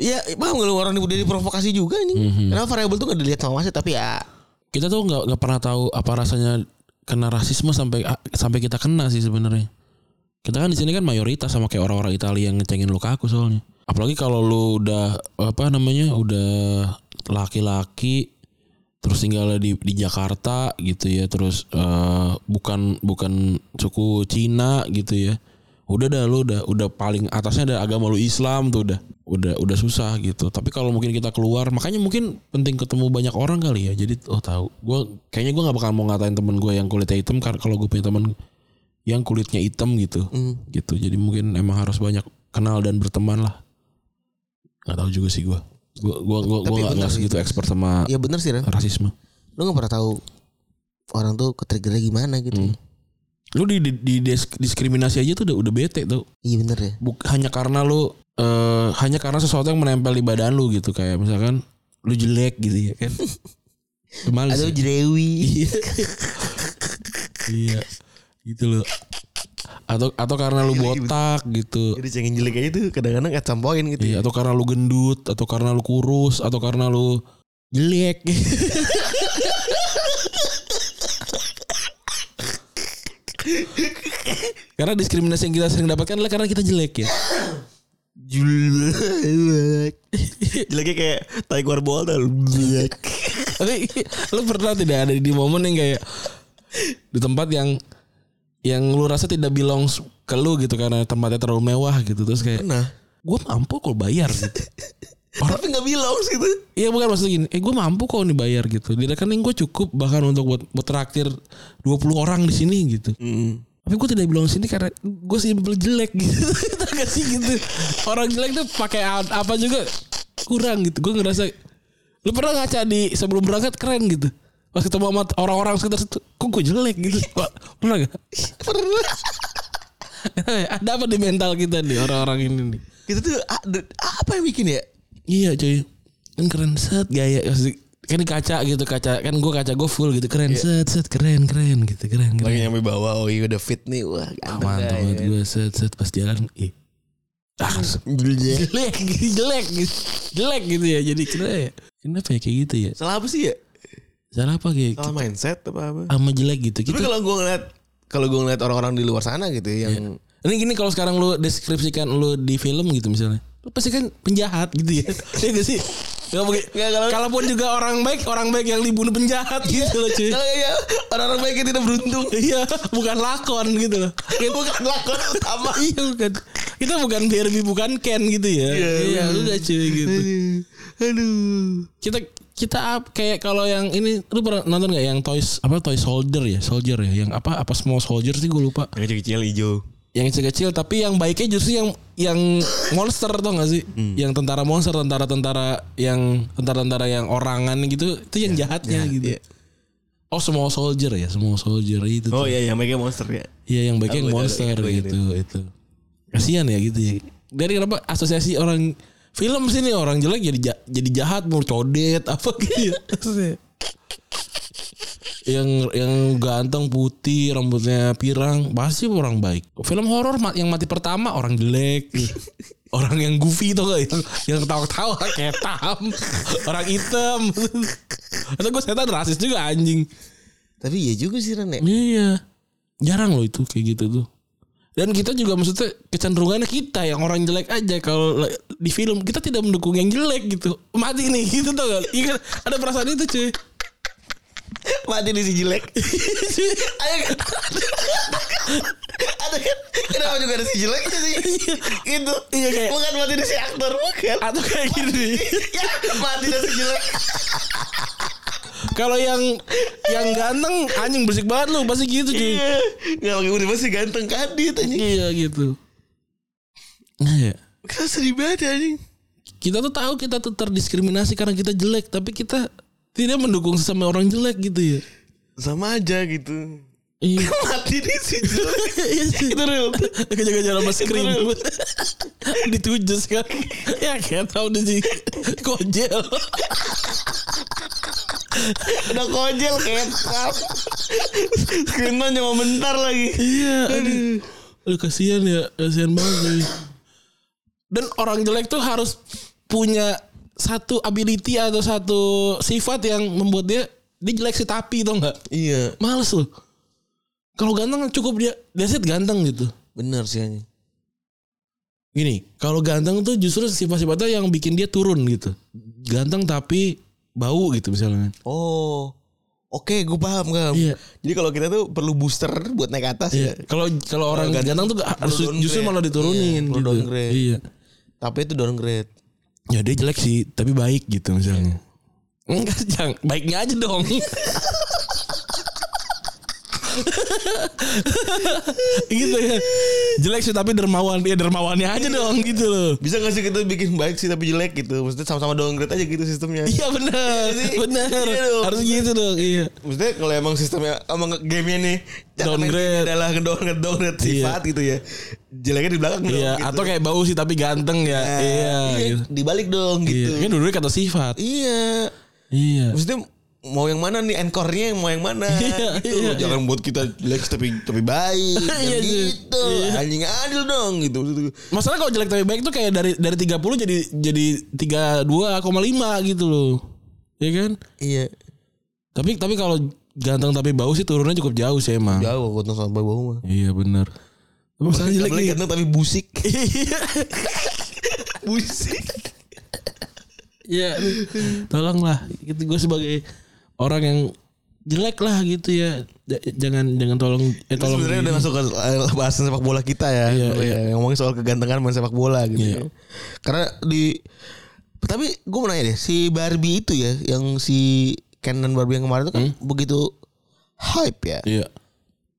Iya, paham gak lu orang udah diprovokasi juga ini. Mhm. Kenapa variabel tuh gak dilihat sama wasit tapi ya Kita tuh nggak nggak pernah tahu apa rasanya kena rasisme sampai sampai kita kena sih sebenarnya. Kita kan di sini kan mayoritas sama kayak orang-orang Italia yang ngecengin Lukaku soalnya. Apalagi kalau lu udah apa namanya udah laki-laki terus tinggal di di Jakarta gitu ya terus eh, bukan bukan suku Cina gitu ya. Udah dah lu udah udah paling atasnya ada agama lu Islam tuh udah udah udah susah gitu. Tapi kalau mungkin kita keluar makanya mungkin penting ketemu banyak orang kali ya. Jadi oh tahu gue kayaknya gue nggak bakal mau ngatain temen gue yang kulitnya hitam karena kalau gue punya temen yang kulitnya hitam gitu. Hmm. gitu jadi mungkin emang harus banyak kenal dan berteman lah. Nggak tahu juga sih gue Tapi gue nggak bener nggak sih. segitu expert sama ya bener sih Ren. rasisme Lu gak pernah tahu orang tuh ketriggernya gimana gitu. Hmm. lu di, di, di disk- diskriminasi aja tuh udah udah bete tuh Iya bener ya. Buk, hanya karena lu eh hanya karena sesuatu yang menempel di badan lu gitu kayak misalkan lu jelek gitu ya kan males Atau ya? jerewi. iya iya gitu loh atau atau karena lu botak gitu Jadi cengin jelek aja tuh kadang-kadang at some point gitu. Iya, atau karena lu gendut, atau karena lu kurus, atau karena lu jelek. karena diskriminasi yang kita sering dapatkan adalah karena kita jelek ya. Jelek. Jeleknya kayak tai tuh. Jelek. Tapi lu pernah tidak ada di momen yang kayak di tempat yang yang lu rasa tidak belong ke lu gitu karena tempatnya terlalu mewah gitu terus kayak Nah, gue mampu kalau bayar gitu. tapi gak bilang gitu. Iya bukan maksud gini, eh gue mampu kok nih bayar gitu. Di rekening gue cukup bahkan untuk buat buat traktir 20 orang di sini gitu. Hmm. Tapi gue tidak bilang sini karena gue simpel jelek gitu. Gak sih gitu. Orang jelek tuh pakai apa juga kurang gitu. Gue ngerasa lu pernah ngaca di sebelum berangkat keren gitu. Pas ketemu sama orang-orang sekitar situ, kok gue jelek gitu. Pernah gak? Pernah. Ada apa di mental kita nih orang-orang ini nih? Kita tuh ada- apa yang bikin ya? Iya cuy Kan keren set gaya Kan kaca gitu kaca Kan gue kaca gue full gitu Keren set set keren keren gitu Keren keren Lagi nyampe bawah, oh iya udah fit nih, wah Ah, ganteng Mantap banget ya. gue set set pas jalan Ih ah, Jelek. jelek gitu jelek gitu jelek gitu ya jadi kenapa ya kenapa ya kayak gitu ya Salah apa sih ya? Salah apa kayak Salah mindset apa apa? sama jelek gitu. Tapi gitu kalau gue ngeliat kalau gue ngeliat orang-orang di luar sana gitu ya, yang ini gini kalau sekarang lu deskripsikan lu di film gitu misalnya lu pasti kan penjahat gitu ya. Iya gak sih? Gak mungkin Nggak, kalau- Kalaupun juga orang baik Orang baik yang dibunuh penjahat gitu loh cuy. Kalau ya orang-orang baik yang tidak beruntung. Iya Bukan lakon gitu loh. Bukan lakon utama. Iya bukan. Kita bukan Barbie Bukan Ken gitu ya. Iya, Iya bener. udah cuy gitu. Aduh. kita kita ap- kayak kalau yang ini lu pernah nonton nggak yang toys apa toy soldier ya? Soldier ya? Yang apa apa small soldier sih? Gue lupa. Yang kecil-kecil hijau. yang kecil-kecil tapi yang baiknya justru yang yang monster tau gak sih? Yang tentara monster tentara-tentara yang tentara-tentara yang orangan gitu itu yang jahatnya gitu. iya. oh small soldier ya? Small soldier itu Oh tuh. iya, yang mereka monster ya. iya yang baiknya Aku- monster aku- aku gitu itu. kasihan ya gitu ya. Dari kenapa asosiasi orang film sini orang jelek jadi ja- jadi jahat mau codet apa gitu ya. yang yang ganteng putih rambutnya pirang pasti orang baik film horor yang mati pertama orang jelek orang yang goofy tuh gak yang yang ketawa-ketawa kayak tam orang hitam atau gue setan rasis juga anjing Tapi iya juga sih Ren ya. Iya. Jarang loh itu kayak gitu tuh. Dan kita juga maksudnya kecenderungannya kita yang orang jelek aja kalau la- di film kita tidak mendukung yang jelek gitu. Mati nih gitu tuh kan. Iya kan? ada perasaan itu cuy. Mati di si jelek. Ayo kan. Ada kan? Kenapa juga ada si jelek sih? Gitu. Iya, kayak- bukan mati di si aktor bukan. Atau kayak gini. ya mati di si jelek. Kalau yang yang ganteng anjing bersih banget lu pasti gitu cuy. Iya. Enggak pakai udah masih ganteng kadit anjing. Iya gitu. Nah, ya. Kita sedih banget anjing. Kita tuh tahu kita tuh terdiskriminasi karena kita jelek, tapi kita tidak mendukung sesama orang jelek gitu ya. Sama aja gitu. Iya. Mati nih sih. Iya sih. Itu real. Kejar-kejar sama scream Ditujus kan Ya kayak tau deh sih Kojel Udah kojel kecap. Screenman cuma bentar lagi. Iya aduh. Aduh kasihan ya Kasihan banget cuy. Dan orang jelek tuh harus Punya Satu ability atau satu Sifat yang membuat dia Dia jelek sih tapi tau gak Iya. Males loh Kalau ganteng cukup dia Dia ganteng gitu Bener sih anjing. Gini, kalau ganteng tuh justru sifat-sifatnya yang bikin dia turun gitu. Ganteng tapi bau gitu misalnya. Oh. Oke, gue paham kan. Iya. Jadi kalau kita tuh perlu booster buat naik atas Iya. ya. Kalau kalau orang ganteng ganteng tuh harus justru malah diturunin Iya, gitu. downgrade. Iya. Tapi itu downgrade. Ya dia jelek sih, tapi baik gitu misalnya. Enggak, jangan baiknya aja dong. gitu ya. Jelek sih tapi dermawan. Ya dermawannya aja dong gitu loh. Bisa gak sih kita bikin baik sih tapi jelek gitu. Maksudnya sama-sama downgrade aja gitu sistemnya. Iya benar. Benar. Iya dong. Harus gitu dong. Iya. Maksudnya kalau emang sistemnya emang gamenya nih Downgrade. adalah downgrade downgrade sifat gitu ya. Jeleknya di belakang dong. Iya, gitu. atau kayak bau sih tapi ganteng ya. Nah, iya, gitu. Dibalik dong Iya, gitu. kan dulu kata sifat. Iya. Iya. Maksudnya mau yang mana nih encore-nya mau yang mana Iya, gitu. iya, Jangan buat kita jelek tapi tapi baik Iya, sih. gitu anjing adil dong gitu Masalah kalau jelek tapi baik tuh kayak dari dari 30 jadi jadi 32,5 gitu loh. Iya kan? iya Tapi tapi kalau ganteng tapi bau sih turunnya cukup jauh sih emang. jauh gotong sama bau mah Iya benar. Tapi masalah jelek nih. ganteng tapi busik Iya. busik Iya. Tolonglah gitu gue sebagai orang yang jelek lah gitu ya. Jangan jangan tolong eh tolong. sebenarnya udah masuk ke eh, bahasan sepak bola kita ya, Iya, Sebenarnya ya. ngomongin soal kegantengan main sepak bola gitu. Iya. ya. Karena di tapi gue mau nanya deh, si Barbie itu ya, yang si dan Barbie yang kemarin itu kan begitu hype ya. Iya.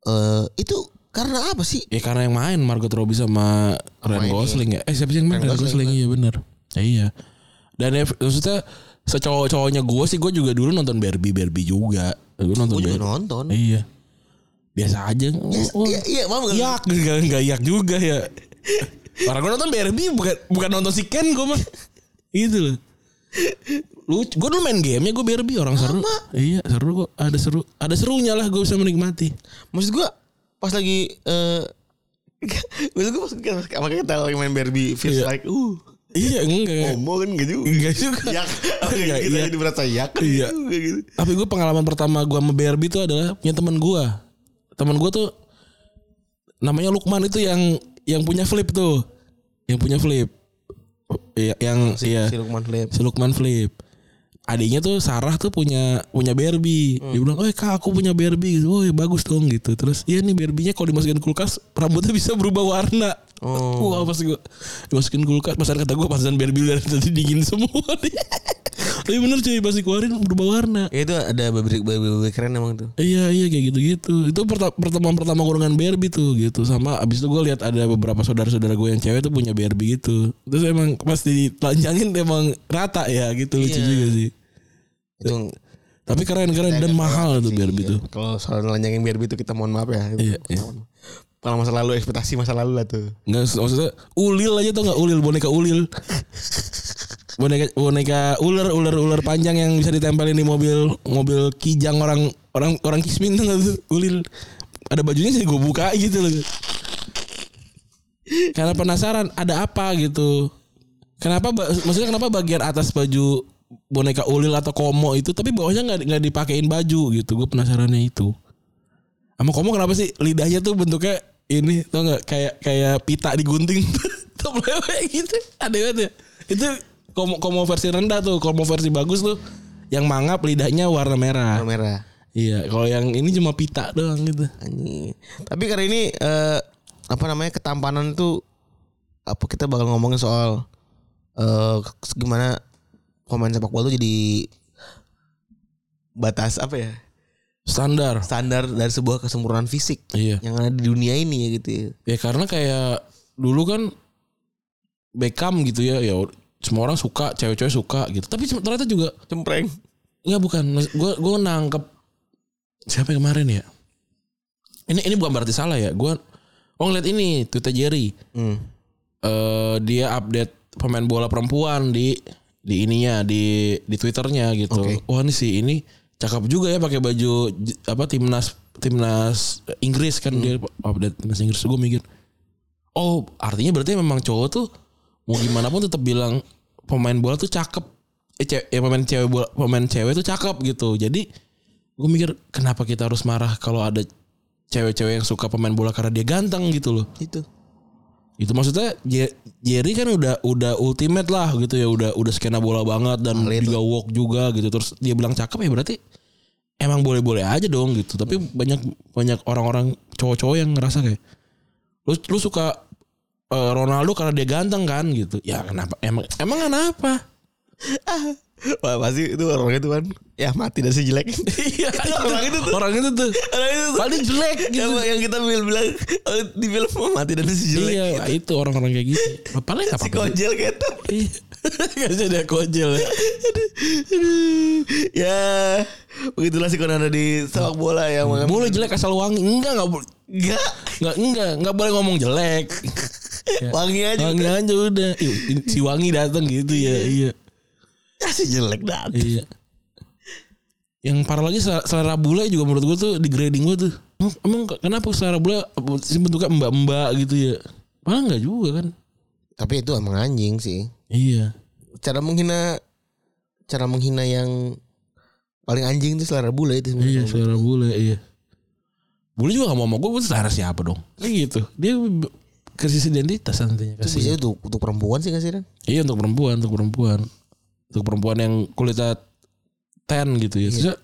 Eh itu karena apa sih? Ya karena yang main Margot Robbie sama Ryan Main, Gosling ya. Eh siapa sih yang main? Ryan Ryan Gosling, iya benar. Ya, iya. Dan ya, maksudnya secowok-cowoknya gue sih gue juga dulu nonton Barbie Barbie juga. Gue nonton Gue juga Barbie. nonton. Iya. Biasa aja. Oh, Iya, iya, paham gak? yak enggak yak juga ya. Orang gue nonton Barbie bukan bukan nonton si Ken gue mah. Gitu loh. Lu gue dulu main game ya gue Barbie orang seru. Iya, seru kok. Ada seru. Ada serunya lah gue bisa menikmati. Maksud gue pas lagi eh gue pas makanya kita lagi main Barbie feels Iya. like uh Iya, enggak. homo kan enggak juga. Enggak juga. Yak. Enggak, kita iya. jadi merasa yak kan Iya. juga gitu. Tapi gue pengalaman pertama gue sama Barbie itu adalah punya teman gue. Teman gue tuh namanya Lukman itu yang yang punya flip tuh, yang punya flip. Iya, yang Si, iya si Lukman Flip. si Lukman flip. Adiknya tuh Sarah tuh punya punya Barbie. Dia bilang, "Oh, kak aku punya Barbie." Gitu. Oh, ya bagus dong gitu. Terus, "Iya nih Barbie-nya kalau dimasukin kulkas rambutnya bisa berubah warna." Oh. Wah, pas gue dimasukin kulkas, pas kata gue pasan Barbie dari tadi dingin semua nih. Tapi bener cuy, pas dikeluarin berubah warna. Ya itu ada Barbie Barbie keren emang tuh. Iya iya kayak gitu-gitu. Itu perta- pertemuan pertama gue dengan Barbie tuh gitu. Sama abis itu gue lihat ada beberapa saudara-saudara gue yang cewek tuh punya Barbie gitu. Terus emang pas ditelanjangin emang rata ya gitu lucu Iya. juga sih. Itu Tapi keren-keren dan mahal tuh Barbie tuh. kalau soal nelanjangin Barbie itu kita mohon maaf ya. Iya, iya. Kalau masa lalu ekspektasi masa lalu lah tuh. Nggak maksudnya ulil aja tuh nggak ulil boneka ulil. boneka boneka ular ular ular panjang yang bisa ditempelin di mobil mobil kijang orang orang orang kismin tuh tuh ulil. Ada bajunya sih gue buka gitu loh. Karena penasaran ada apa gitu. Kenapa maksudnya kenapa bagian atas baju boneka ulil atau komo itu tapi bawahnya nggak nggak dipakein baju gitu. Gue penasarannya itu. Sama komo kenapa sih lidahnya tuh bentuknya ini tau nggak kayak kayak pita digunting tuh gitu. Ada banget ya. Itu komo komo versi rendah tuh, komo versi bagus tuh yang mangap lidahnya warna merah. Warna merah. Iya, kalau yang ini cuma pita doang gitu. Tapi kali ini eh, apa namanya ketampanan tuh apa kita bakal ngomongin soal eh gimana pemain sepak bola tuh jadi batas apa ya? Standar. Standar dari sebuah kesempurnaan fisik Iya. yang ada di dunia ini ya gitu ya. Ya karena kayak dulu kan Beckham gitu ya, ya semua orang suka, cewek-cewek suka gitu. Tapi ternyata juga Cempreng. Enggak bukan. Gue gue nangkep siapa yang kemarin ya? Ini ini bukan berarti salah ya. Gue oh ngeliat ini Twitter Jerry. Hmm. eh dia update pemain bola perempuan di di ininya di di twitternya gitu. Oke. Wah ini sih ini cakep juga ya pakai baju apa timnas timnas Inggris kan dia update timnas Inggris. Gue mikir, oh artinya berarti memang cowok tuh mau gimana pun tetap bilang pemain bola tuh cakep. Eh, ce- ya pemain cewek bola, pemain cewek tuh cakep gitu. Jadi gue mikir kenapa kita harus marah kalau ada cewek-cewek yang suka pemain bola karena dia ganteng gitu loh. Itu. Itu maksudnya Je- Jerry kan udah udah ultimate lah gitu ya, udah udah skena bola banget dan Ahli juga walk juga gitu. Terus dia bilang cakep ya berarti emang boleh-boleh aja dong gitu. Tapi banyak banyak orang-orang cowok-cowok yang ngerasa kayak lu lu suka eh, Ronaldo karena dia ganteng kan gitu. Ya kenapa? Emang emang kenapa? Wah, pasti itu orang itu kan ya mati dan si jelek. Iya, orang itu tuh. Orang itu tuh. Orang itu tuh. Paling jelek gitu. Yang, yang kita bilang, bilang oh, di film mati dan si jelek. Iya, itu orang-orang kayak gitu. Paling apa? Si kojel gitu. Iya. Gak ada kojel ya. ya begitulah sih kalau ada di sepak bola yang Boleh jelek asal wangi. Enggak, enggak boleh. Enggak. Enggak, enggak, enggak boleh ngomong jelek. Ya. Wangi aja. Wangi aja udah. Si wangi datang gitu ya. Iya. Ya, si jelek dah. Iya. Yang parah lagi sel- selera bule juga menurut gue tuh di grading gue tuh. Emang, kenapa selera bule bentuknya mbak-mbak gitu ya? Padahal enggak juga kan. Tapi itu emang anjing sih. Iya. Cara menghina cara menghina yang paling anjing itu selera bule itu Iya selera bule iya. Bule juga gak mau sama gue, selera siapa dong? Kayak gitu. Dia krisis identitas nantinya Itu biasanya untuk untuk perempuan sih Ren? Iya untuk perempuan, untuk perempuan. Untuk perempuan yang kulitnya tan gitu ya. Terus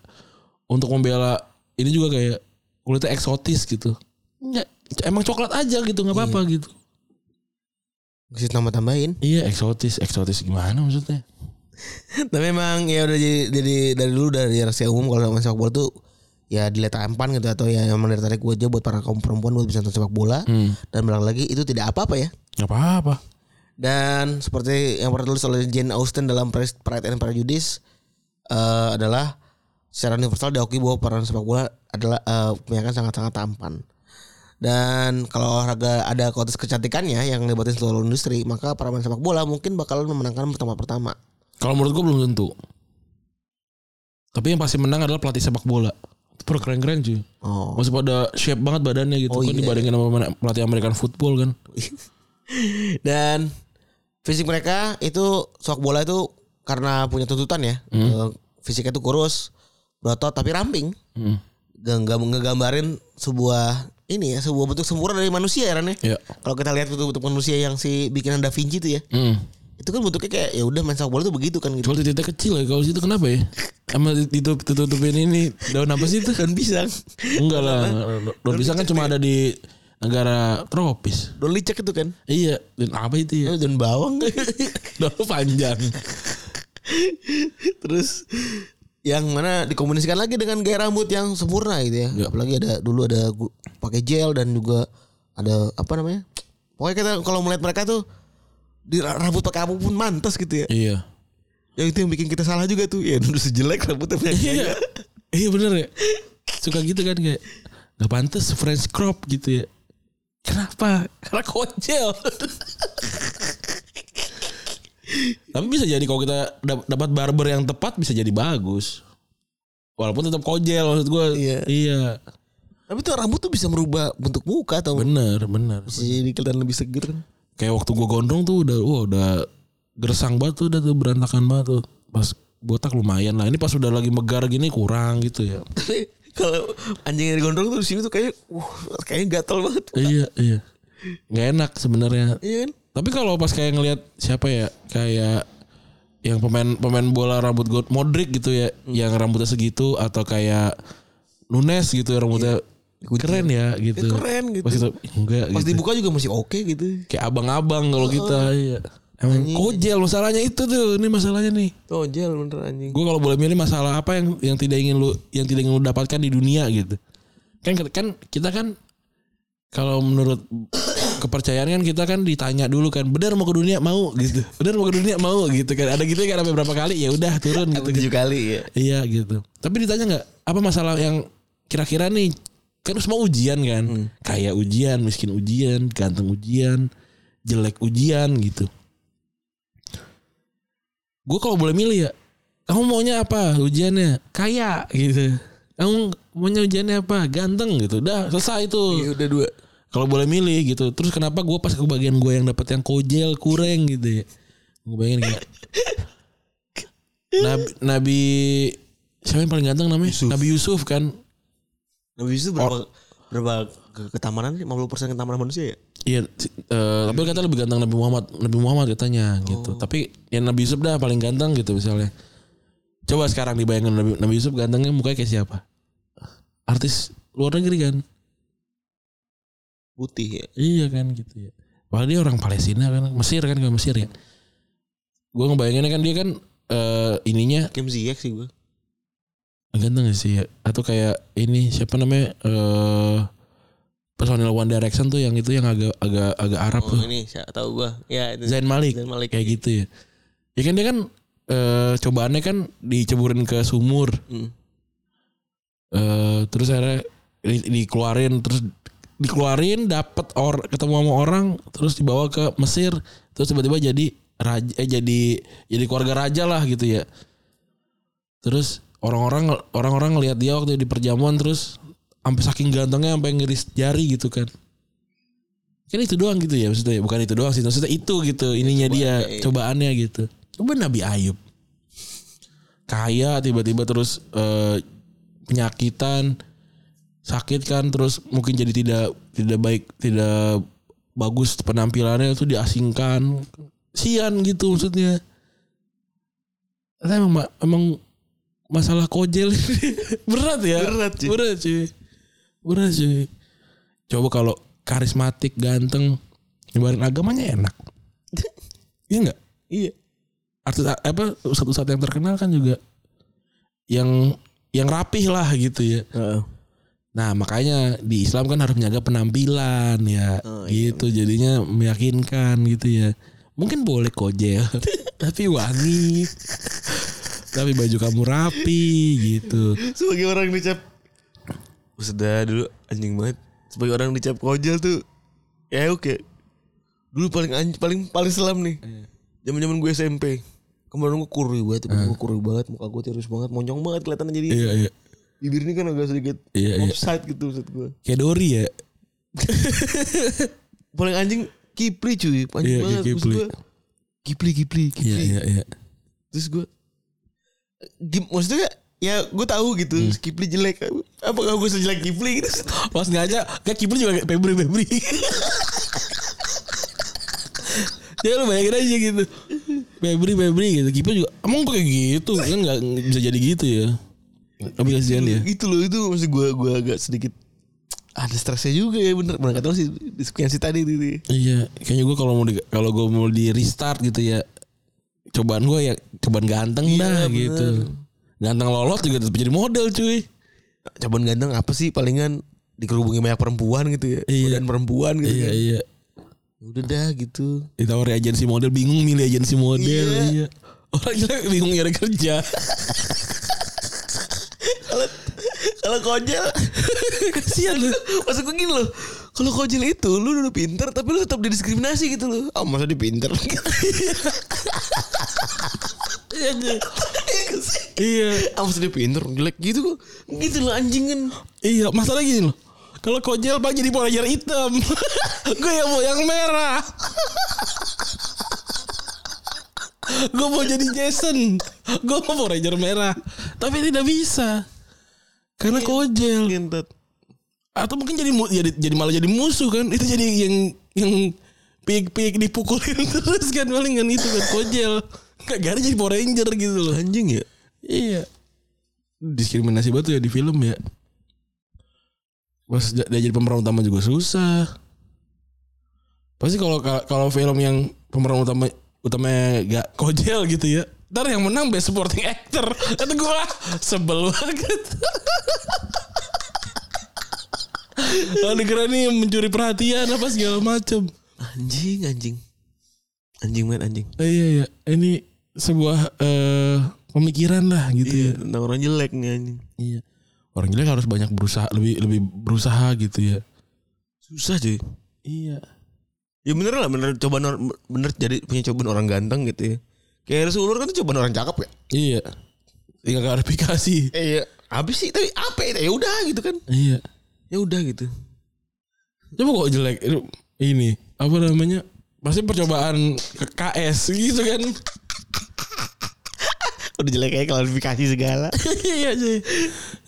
untuk membela ini juga kayak kulitnya eksotis gitu. Ya, emang coklat aja gitu nggak apa-apa gitu. Kasih tambah tambahin. Iya eksotis, eksotis gimana maksudnya? Tapi memang ya udah jadi, jadi dari dulu dari rahasia umum kalau main sepak bola tuh ya dilihat tampan gitu atau ya yang menarik gue aja buat para kaum perempuan buat bisa nonton sepak bola Hmm. dan bilang lagi itu tidak apa-apa ya. Nggak apa-apa. Dan seperti yang pernah tulis oleh Jane Austen dalam Pride and Prejudice eh, adalah secara universal diakui bahwa peran sepak bola adalah eh, kebanyakan sangat-sangat tampan. Dan kalau olahraga ada kualitas kecantikannya yang libatin seluruh industri, maka para pemain sepak bola mungkin bakalan memenangkan pertama-pertama. Kalau menurut gue belum tentu. Tapi yang pasti menang adalah pelatih sepak bola. Itu per keren-keren cuy. Oh. Masih pada shape banget badannya gitu Oh, kan iya. dibandingin sama pelatih American football kan. Dan fisik mereka itu sepak bola itu karena punya tuntutan ya. Eh, Fisiknya itu kurus, berotot tapi ramping. Hmm. Gak ngegambarin sebuah ini ya, sebuah bentuk sempurna dari manusia ya Ran ya. Iya. Kalau kita lihat bentuk-bentuk manusia yang si bikinan Da Vinci itu ya. Hmm. Itu kan bentuknya kayak ya udah main sepak bola tuh begitu kan gitu. Cuma titiknya kecil ya kalau situ kenapa ya? Sama ditutup tutupin ini daun apa sih itu? Dan pisang. Enggak lah. Daun pisang kan cuma ada di negara tropis. Don licek itu kan. Iya, dan apa itu ya? Eh, Dan bawang. Daun panjang. Terus yang mana dikomunikasikan lagi dengan gaya rambut yang sempurna gitu ya. Ya. Apalagi ada dulu ada pakai gel dan juga ada apa namanya? Pokoknya kita kalau melihat mereka tuh di ra- rambut pakai apa pun mantas gitu ya. Iya. Yang itu yang bikin kita salah juga tuh. Ya dulu sejelek rambutnya punya Iya. Iya bener ya. Suka gitu kan kayak nggak pantas French crop gitu ya. Kenapa? Karena kojel. Tapi bisa jadi kalau kita dap- dapat barber yang tepat bisa jadi bagus. Walaupun tetap kojel maksud gue. Iya. Iya. Tapi tuh rambut tuh bisa merubah bentuk muka atau Bener, bener. bisa jadi kelihatan lebih seger. Kayak waktu gue gondrong tuh udah, wah udah gersang banget tuh, udah tuh berantakan banget tuh. Pas botak lumayan lah. Ini pas udah lagi megar gini kurang gitu ya. Tapi kalau anjing yang digondrong tuh di sini tuh kayak, wah kayaknya gatel banget. iya, iya. Gak enak sebenarnya. Iya kan? Tapi kalau pas kayak ngelihat siapa ya, kayak yang pemain pemain bola rambut got Modric gitu ya, yang rambutnya segitu atau kayak Nunes gitu ya rambutnya keren ya gitu. Ya, keren gitu. Pas itu enggak Pas gitu. dibuka juga masih oke gitu. Kayak abang-abang kalau kita iya. Emang kojel masalahnya itu tuh. Ini masalahnya nih. Tojel bener anjing. Gue kalau boleh milih masalah apa yang yang tidak ingin lu yang tidak ingin lu dapatkan di dunia gitu. Kan kan kita kan kalau menurut kepercayaan kan kita kan ditanya dulu kan benar mau ke dunia mau gitu benar mau ke dunia mau gitu kan ada gitu kan sampai berapa kali ya udah turun gitu kan. Tujuh kali ya. Iya gitu. Tapi ditanya nggak apa masalah yang kira-kira nih kan semua ujian kan, kaya ujian, miskin ujian, ganteng ujian, jelek ujian gitu. Gue kalau boleh milih ya, kamu maunya apa ujiannya? Kaya gitu. Kamu maunya ujiannya apa? Ganteng gitu. Udah selesai Iya tuh. udah dua. Kalau boleh milih gitu. Terus kenapa gue pas ke bagian gue yang dapat yang kojel kurang gitu ya? Gue bayangin kayak Nabi, Nabi siapa yang paling ganteng namanya? Nabi Yusuf kan. Nabi Yusuf berapa berapa ke ketamanan sih? 50% ketamanan manusia ya? Iya, eh, tapi kata lebih ganteng Nabi Muhammad, Nabi Muhammad katanya gitu. Tapi yang Nabi Yusuf dah paling ganteng gitu misalnya. Coba sekarang dibayangkan Nabi, Nabi Yusuf gantengnya mukanya kayak siapa? Artis luar negeri kan? Putih ya. Iya kan gitu ya. Padahal dia orang Palestina kan, Mesir kan, ke Mesir ya. Gue ngebayanginnya kan dia kan eh, ininya Kim Ziyech sih gue. Ganteng gak sih ya? Atau kayak ini siapa namanya? eh personil One Direction tuh yang itu yang agak agak agak Arab Oh tuh. ini saya tahu gue. Ya itu. Zayn Malik. Zayn Malik. Kayak gitu ya. Ya kan dia kan eh cobaannya kan diceburin ke sumur. Hmm. eh terus akhirnya di- dikeluarin terus dikeluarin dapat or ketemu sama orang terus dibawa ke Mesir terus tiba-tiba jadi raja eh, jadi jadi keluarga raja lah gitu ya terus orang-orang orang-orang ngelihat dia waktu di perjamuan terus sampai saking gantengnya sampai ngiris jari gitu kan. Kan itu doang gitu ya maksudnya. Bukan itu doang sih maksudnya itu gitu ininya dia cobaannya, iya. cobaannya gitu. Coba Nabi Ayub. Kaya tiba-tiba terus eh, penyakitan sakit kan terus mungkin jadi tidak tidak baik tidak bagus penampilannya itu diasingkan. Sian gitu maksudnya. Tapi emang emang masalah kojel berat ya Berat, cuy. berat cuy berat cuy coba kalau karismatik ganteng nyebarin agamanya enak iya enggak Iya. artis apa ustadz-ustadz yang terkenal kan juga yang yang rapih lah gitu ya. Nah makanya di Islam kan harus menjaga penampilan ya, iya. gitu jadinya meyakinkan gitu ya. Mungkin boleh kojel, tapi wangi, tapi baju kamu rapi gitu. Sebagai orang dicap sudah dulu anjing banget. Sebagai orang dicap kojel tuh ya oke. Dulu paling anj paling paling selam nih. Zaman-zaman gue SMP. Kemarin gue kurus banget, gue kurus banget, muka gue tirus banget, monyong banget kelihatan jadi. Iya iya, Bibir ini kan agak sedikit Iya, iya. offside gitu maksud gue. kayak Dori ya. Paling anjing Kipli cuy, anjing Iya, banget. Kipli. gue, Kipli, Kipli, Kipli. Iya iya iya. Terus gue maksudnya ya gue tahu gitu Hmm. Kipli jelek apakah gue sejelek Kipli gitu Pas ngaja, kayak Kipli juga kayak Febri Febri. ya lu bayangin aja gitu. Febri Febri gitu. Kipli juga emang gue kayak gitu kan nggak nggak bisa jadi gitu ya. Tapi kasihan dia. gitu loh itu maksud gue gue agak sedikit ada stresnya juga ya bener bener kata sih diskusi tadi gitu ya. Iya, kayaknya gue kalau mau di, kalau gue mau di restart gitu ya, cobaan gue ya cobaan ganteng Iya, dah bener. gitu. Ganteng lolos juga tetap jadi model cuy. Cobaan ganteng apa sih palingan dikerubungi banyak perempuan gitu ya Iya. dan perempuan gitu Iya kan. iya. udah dah gitu Ditawari agensi model bingung milih agensi model. Iya. Iya. Orang jelek bingung nyari kerja. kalau kalau kojel Kasihan lu. maksud gue gini loh kalau kojel itu lu udah pinter tapi lu tetap didiskriminasi gitu loh ah masa dia pinter Iya. Iya. ah masa dia pinter jelek gitu kok gitu loh anjing kan Iya, masalah gini loh. Kalau kojel pak jadi Ranger hitam. gue yang mau yang merah. gue mau jadi Jason. Gue mau Ranger merah. Tapi tidak bisa. Karena kojel. Ngentot. Atau mungkin jadi jadi, jadi malah jadi musuh kan. Itu jadi yang yang pik-pik dipukulin terus kan paling kan itu kan kojel. Gak gara jadi Power Ranger gitu loh. anjing ya Iya. Diskriminasi banget tuh ya di film ya. Pas dia jadi pemeran utama juga susah. Pasti kalau kalau film yang pemeran utama utamanya gak kojel gitu ya. Ntar yang menang best supporting actor. Kata gue sebel banget. Lalu kira nih mencuri perhatian apa segala macam. Anjing, anjing. Anjing main anjing. Eh, iya iya, ini sebuah eh, pemikiran lah gitu Iya, ya. tentang orang jelek nih anjing. Iya. Orang jelek harus banyak berusaha, lebih lebih berusaha gitu ya. Susah cuy. Iya. Ya bener lah, bener cobaan orang, bener jadi punya cobaan orang ganteng gitu ya. Kayak Rasulullah kan tuh cobaan orang cakep ya. Iya. Tinggal klarifikasi. Iya. Habis sih tapi apa ya? Ya udah gitu kan. Iya. Ya udah gitu. Coba kok jelek ini apa namanya? Pasti percobaan ke KS gitu kan. Udah jelek kayak klarifikasi segala. iya sih.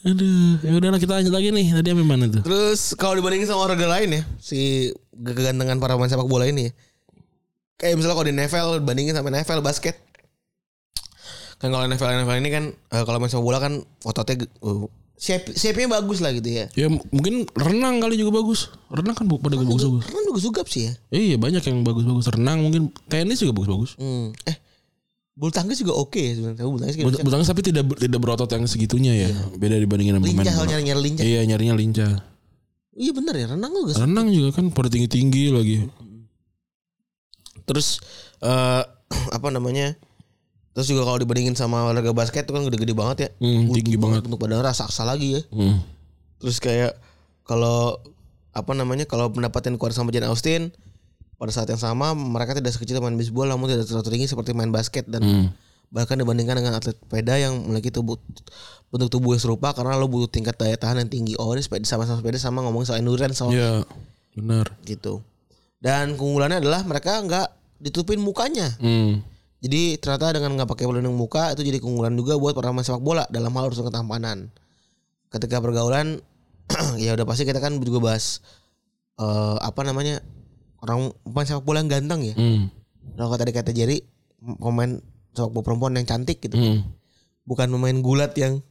Aduh, ya udahlah kita lanjut lagi nih. Tadi apa mana tuh? Terus kalau dibandingin sama olahraga lain ya, si kegantengan para pemain sepak bola ini ya. Kayak misalnya kalau di NFL bandingin sama NFL basket. Kan kalau NFL NFL ini kan eh, kalau main sepak bola kan ototnya uh, shape shape-nya bagus lah gitu ya. Ya mungkin renang kali juga bagus. Renang kan pada bagus-bagus. Kan bagus juga sih ya. Iya banyak yang bagus-bagus. Renang mungkin tenis juga bagus-bagus. Hmm. Eh bulu tangkis juga oke ya sebenarnya. Bulu tangkis Bulu bulu tangkis tapi tidak tidak berotot yang segitunya ya. Beda dibandingin sama pemain lincah nyari lincah. Iya nyarinya lincah. Iya bener ya renang juga. Renang juga kan pada tinggi-tinggi lagi. Terus eh apa namanya? Terus juga kalau dibandingin sama olahraga basket itu kan gede-gede banget ya. Hmm, tinggi banget. Untuk badan raksasa lagi ya. Hmm. Terus kayak kalau apa namanya kalau pendapatan keluar sama Jane Austen pada saat yang sama mereka tidak sekecil main baseball namun tidak terlalu tinggi seperti main basket dan Hmm. bahkan dibandingkan dengan atlet sepeda yang memiliki tubuh bentuk tubuh yang serupa karena lo butuh tingkat daya tahan yang tinggi. Oh ini sepeda sama-sama sepeda sama ngomong soal endurance soal Iya, benar. gitu. Dan keunggulannya adalah mereka nggak ditutupin mukanya. Hmm. Jadi ternyata dengan nggak pakai pelindung muka itu jadi keunggulan juga buat para pemain sepak bola dalam hal urusan ketampanan. Ketika pergaulan ya udah pasti kita kan juga bahas eh apa namanya orang pemain sepak bola yang ganteng ya. Hmm. Kalau tadi kata Jerry pemain sepak bola perempuan yang cantik gitu. Hmm. Bukan pemain gulat yang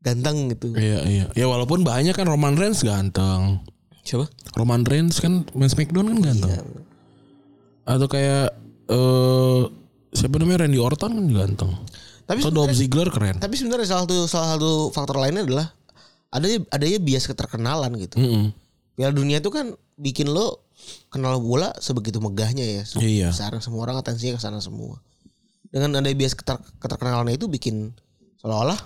ganteng gitu. Iya, iya. Ya walaupun banyak kan Roman Reigns ganteng. Siapa? Roman Reigns kan main Smackdown kan ganteng. Iya. Atau kayak eh siapa namanya Randy Orton kan ganteng. Tapi Atau Dolph Ziggler keren. tapi sebenarnya salah satu salah satu faktor lainnya adalah adanya adanya bias keterkenalan gitu. Mm-mm. Piala Dunia itu kan bikin lo kenal bola sebegitu megahnya ya. Iya. Sekarang semua orang atensinya ke sana semua. Dengan ada bias keter, keterkenalan itu bikin seolah-olah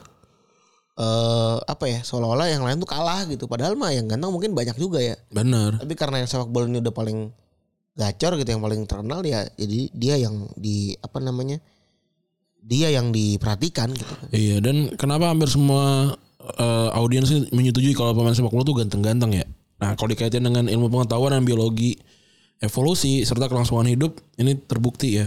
eh apa ya? Seolah-olah yang lain tuh kalah gitu. Padahal mah yang ganteng mungkin banyak juga ya. Bener. Tapi karena yang sepak bola ini udah paling gacor gitu yang paling terkenal ya jadi dia yang di apa namanya? Dia yang diperhatikan gitu. Iya dan kenapa hampir semua eh, audiens menyetujui kalau pemain sepak bola tuh ganteng-ganteng ya. Nah kalau dikaitkan dengan ilmu pengetahuan dan biologi evolusi serta kelangsungan hidup ini terbukti ya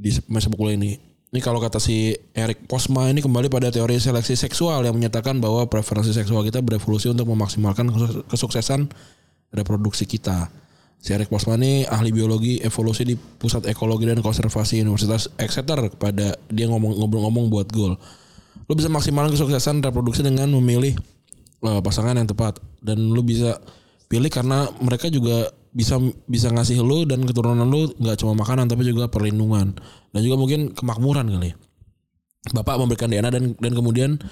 di pemain sepak bola ini. Ini kalau kata si Eric Posma ini kembali pada teori seleksi seksual yang menyatakan bahwa preferensi seksual kita berevolusi untuk memaksimalkan kesu- kesuksesan reproduksi kita. Si Eric ini ahli biologi evolusi di Pusat Ekologi dan Konservasi Universitas Exeter kepada dia ngomong ngobrol-ngomong buat goal. Lu bisa maksimalkan kesuksesan reproduksi dengan memilih eh, pasangan yang tepat dan lu bisa pilih karena mereka juga bisa bisa ngasih lu dan keturunan lu nggak cuma makanan tapi juga perlindungan dan juga mungkin kemakmuran kali. Bapak memberikan DNA dan dan kemudian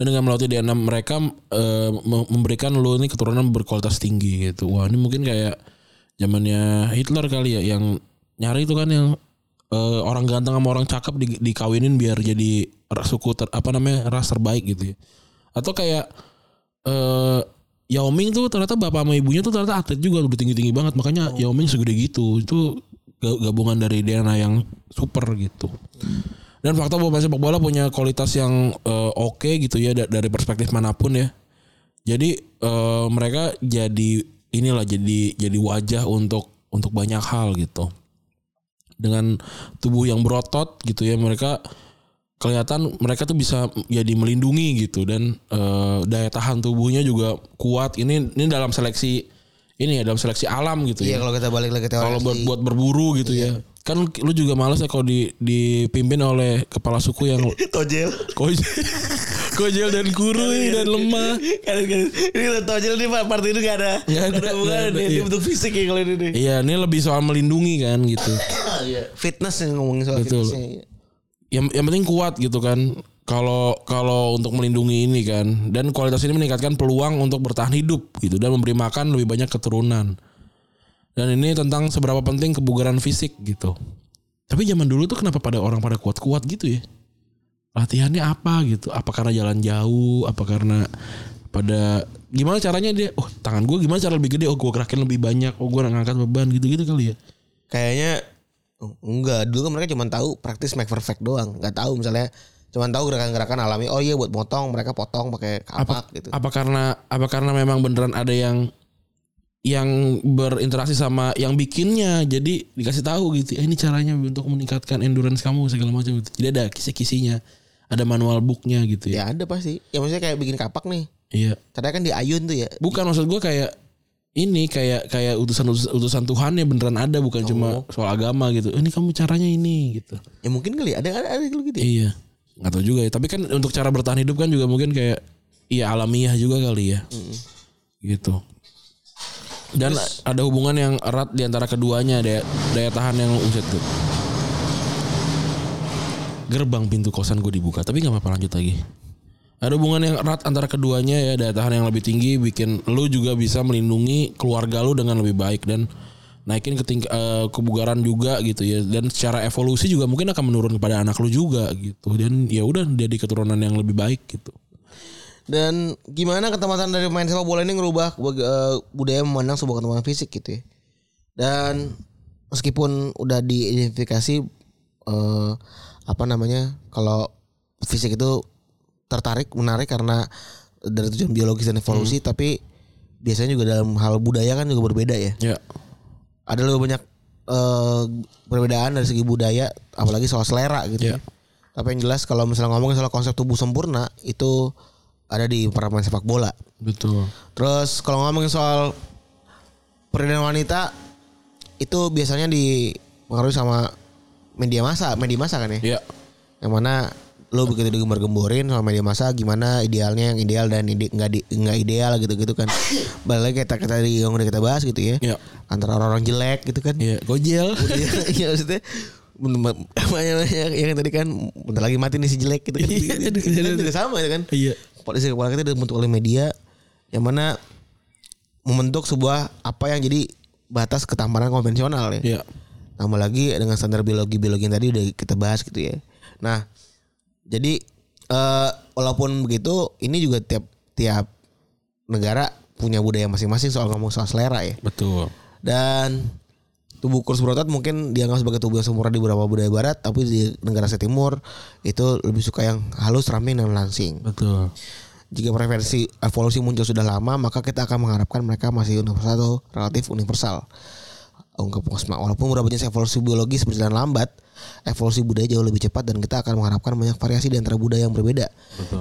dan dengan melalui DNA mereka mem- memberikan lu ini keturunan berkualitas tinggi gitu. Wah, ini mungkin kayak zamannya Hitler kali ya yang nyari itu kan yang eh, orang ganteng sama orang cakep di, dikawinin biar jadi ras- suku ter, apa namanya ras terbaik gitu ya. Atau kayak eh Yao Ming tuh ternyata bapak sama ibunya tuh ternyata atlet juga udah tinggi-tinggi banget makanya Yao Ming segede gitu. Itu ga- gabungan dari DNA yang super gitu. Dan fakta bahwa sepak bola punya kualitas yang eh, oke gitu ya da- dari perspektif mana pun ya. Jadi eh, mereka jadi inilah jadi jadi wajah untuk untuk banyak hal gitu. Dengan tubuh yang berotot gitu ya mereka kelihatan mereka tuh bisa jadi melindungi gitu dan eh, daya tahan tubuhnya juga kuat. Ini ini dalam seleksi ini ya dalam seleksi alam gitu Iya ya. kalau kita balik lagi teori Kalau buat buat berburu gitu ya. Kan lu juga males ya kalau di dipimpin oleh kepala suku yang tojel. kojel, kojel dan kurui dan lemah. Ini tojel nih Pak, part ini gak ada. Nggak ada, hubungan nih. Ini iya. bentuk fisik ya kalau ini nih. Iya, ini lebih soal melindungi kan gitu. fitness yang ngomongin soal Betul. fitnessnya. yang yang penting kuat gitu kan kalau kalau untuk melindungi ini kan dan kualitas ini meningkatkan peluang untuk bertahan hidup gitu dan memberi makan lebih banyak keturunan dan ini tentang seberapa penting kebugaran fisik gitu tapi zaman dulu tuh kenapa pada orang pada kuat-kuat gitu ya latihannya apa gitu? Apa karena jalan jauh? Apa karena pada gimana caranya dia oh tangan gue gimana cara lebih gede? Oh gue gerakin lebih banyak. Oh gue ngangkat beban gitu-gitu kali ya? Kayaknya oh, enggak, dulu kan mereka cuma tahu praktis make perfect doang, nggak tahu misalnya cuma tahu gerakan-gerakan alami. Oh iya buat potong mereka potong pakai kapak gitu. apa karena apa karena memang beneran ada yang yang berinteraksi sama yang bikinnya. Jadi dikasih tahu gitu "Eh, ini caranya untuk meningkatkan endurance kamu segala macam gitu. Jadi ada kisi-kisinya ada manual booknya gitu ya? Ya ada pasti. Ya maksudnya kayak bikin kapak nih. iya. Caranya kan di ayun tuh ya. bukan maksud gue kayak ini kayak kayak utusan utusan Tuhan ya beneran ada bukan cuma soal agama gitu. Ini kamu caranya ini gitu. Ya mungkin kali ada ada, ada gitu ya. iya. Nggak tahu juga ya. Tapi kan untuk cara bertahan hidup kan juga mungkin kayak iya alamiah juga kali ya. Gitu. Dan ada hubungan yang erat di antara keduanya daya, daya tahan yang uset tuh gerbang pintu kosan gue dibuka tapi nggak apa-apa lanjut lagi. Ada hubungan yang erat antara keduanya ya daya tahan yang lebih tinggi bikin lu juga bisa melindungi keluarga lu dengan lebih baik dan naikin keting eh, kebugaran juga gitu ya. Dan secara evolusi juga mungkin akan menurun kepada anak lu juga gitu. Dan ya udah jadi keturunan yang lebih baik gitu. Dan gimana ketempatan dari pemain sepak bola ini ngerubah eh, budaya memandang sebuah ketempatan fisik gitu ya. Dan meskipun udah diidentifikasi eh, apa namanya kalau fisik itu tertarik menarik karena dari tujuan biologis dan evolusi tapi biasanya juga dalam hal budaya kan juga berbeda ya. ya Ada lebih banyak eh, perbedaan dari segi budaya apalagi soal selera gitu. Ya. ya. Tapi yang jelas kalau misalnya ngomongin soal konsep tubuh sempurna itu ada di para pemain sepak bola. betul Terus kalau ngomongin soal perlindungan wanita itu biasanya dipengaruhi sama media massa, media massa kan ya. ya Yang mana lo begitu digembar-gemborin sama media massa gimana idealnya yang ideal dan ide, nggak di, nggak ideal gitu-gitu kan. Balik lagi kayak kita tadi yang udah kita bahas gitu ya. ya Antara orang-orang jelek gitu kan. ya gojel Iya maksudnya banyak yang tadi kan bentar lagi mati nih si jelek gitu kan. Iya, kan juga sama ya kan iya polisi kepala kita dibentuk oleh media yang mana membentuk sebuah apa yang jadi batas ketampanan konvensional ya. ya Tambah lagi dengan standar biologi biologi yang tadi udah kita bahas gitu ya. Nah, jadi eh, walaupun begitu ini juga tiap tiap negara punya budaya masing-masing soal ngomong soal selera ya. betul Dan tubuh kurus berotot mungkin dianggap sebagai tubuh yang sempurna di beberapa budaya barat, tapi di negara Asia Timur itu lebih suka yang halus, ramping dan langsing. betul Jika preferensi evolusi muncul sudah lama, maka kita akan mengharapkan mereka masih universal atau relatif universal. Ungkap Posma, walaupun jenis evolusi biologis berjalan lambat, evolusi budaya jauh lebih cepat dan kita akan mengharapkan banyak variasi di antara budaya yang berbeda.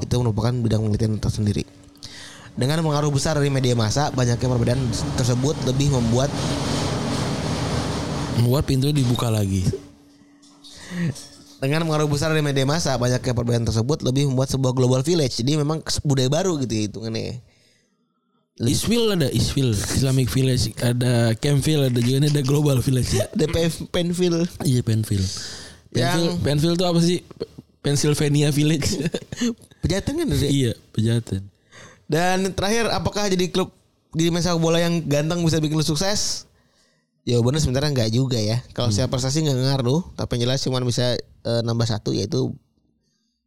Itu merupakan bidang penelitian tersendiri. Dengan pengaruh besar dari media massa, banyaknya perbedaan tersebut lebih membuat membuat pintu dibuka lagi dengan pengaruh besar dari media massa, banyaknya perbedaan tersebut lebih membuat sebuah global village. Jadi memang budaya baru gitu ya hitungannya. Isville ada? Isville Islamic Village. Ada Campville ada juga. Ini ada Global Village ya. Ada Pen- Penville. iya Penville Penville, Yang- Penville tuh apa sih? Pennsylvania Village. Pejaten kan dari iya Pejaten. Dan terakhir apakah jadi klub di sepak bola yang ganteng bisa bikin lu sukses? Jawabannya sebenarnya enggak juga ya. Kalau secara prestasi nggak ngaruh, tapi yang jelas cuma bisa eh, nambah satu yaitu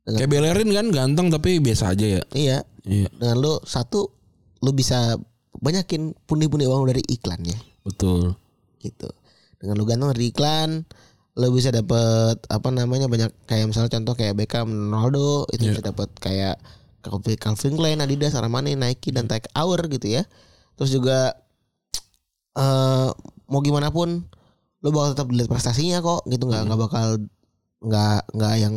kayak Bellerin kan ganteng tapi biasa aja ya. Iya. Iya. Dengan lu satu lu bisa banyakin pundi-pundi uang dari iklan ya betul gitu. Dengan lu ganteng dari iklan lu bisa dapat apa namanya banyak kayak misalnya contoh kayak Beckham, Ronaldo itu Iya. bisa dapat kayak Calvin Klein, Adidas, Armani, Nike dan Tag Hour gitu ya. Terus juga eh mau gimana pun lu bakal tetap dilihat prestasinya kok gitu nggak nggak bakal nggak nggak yang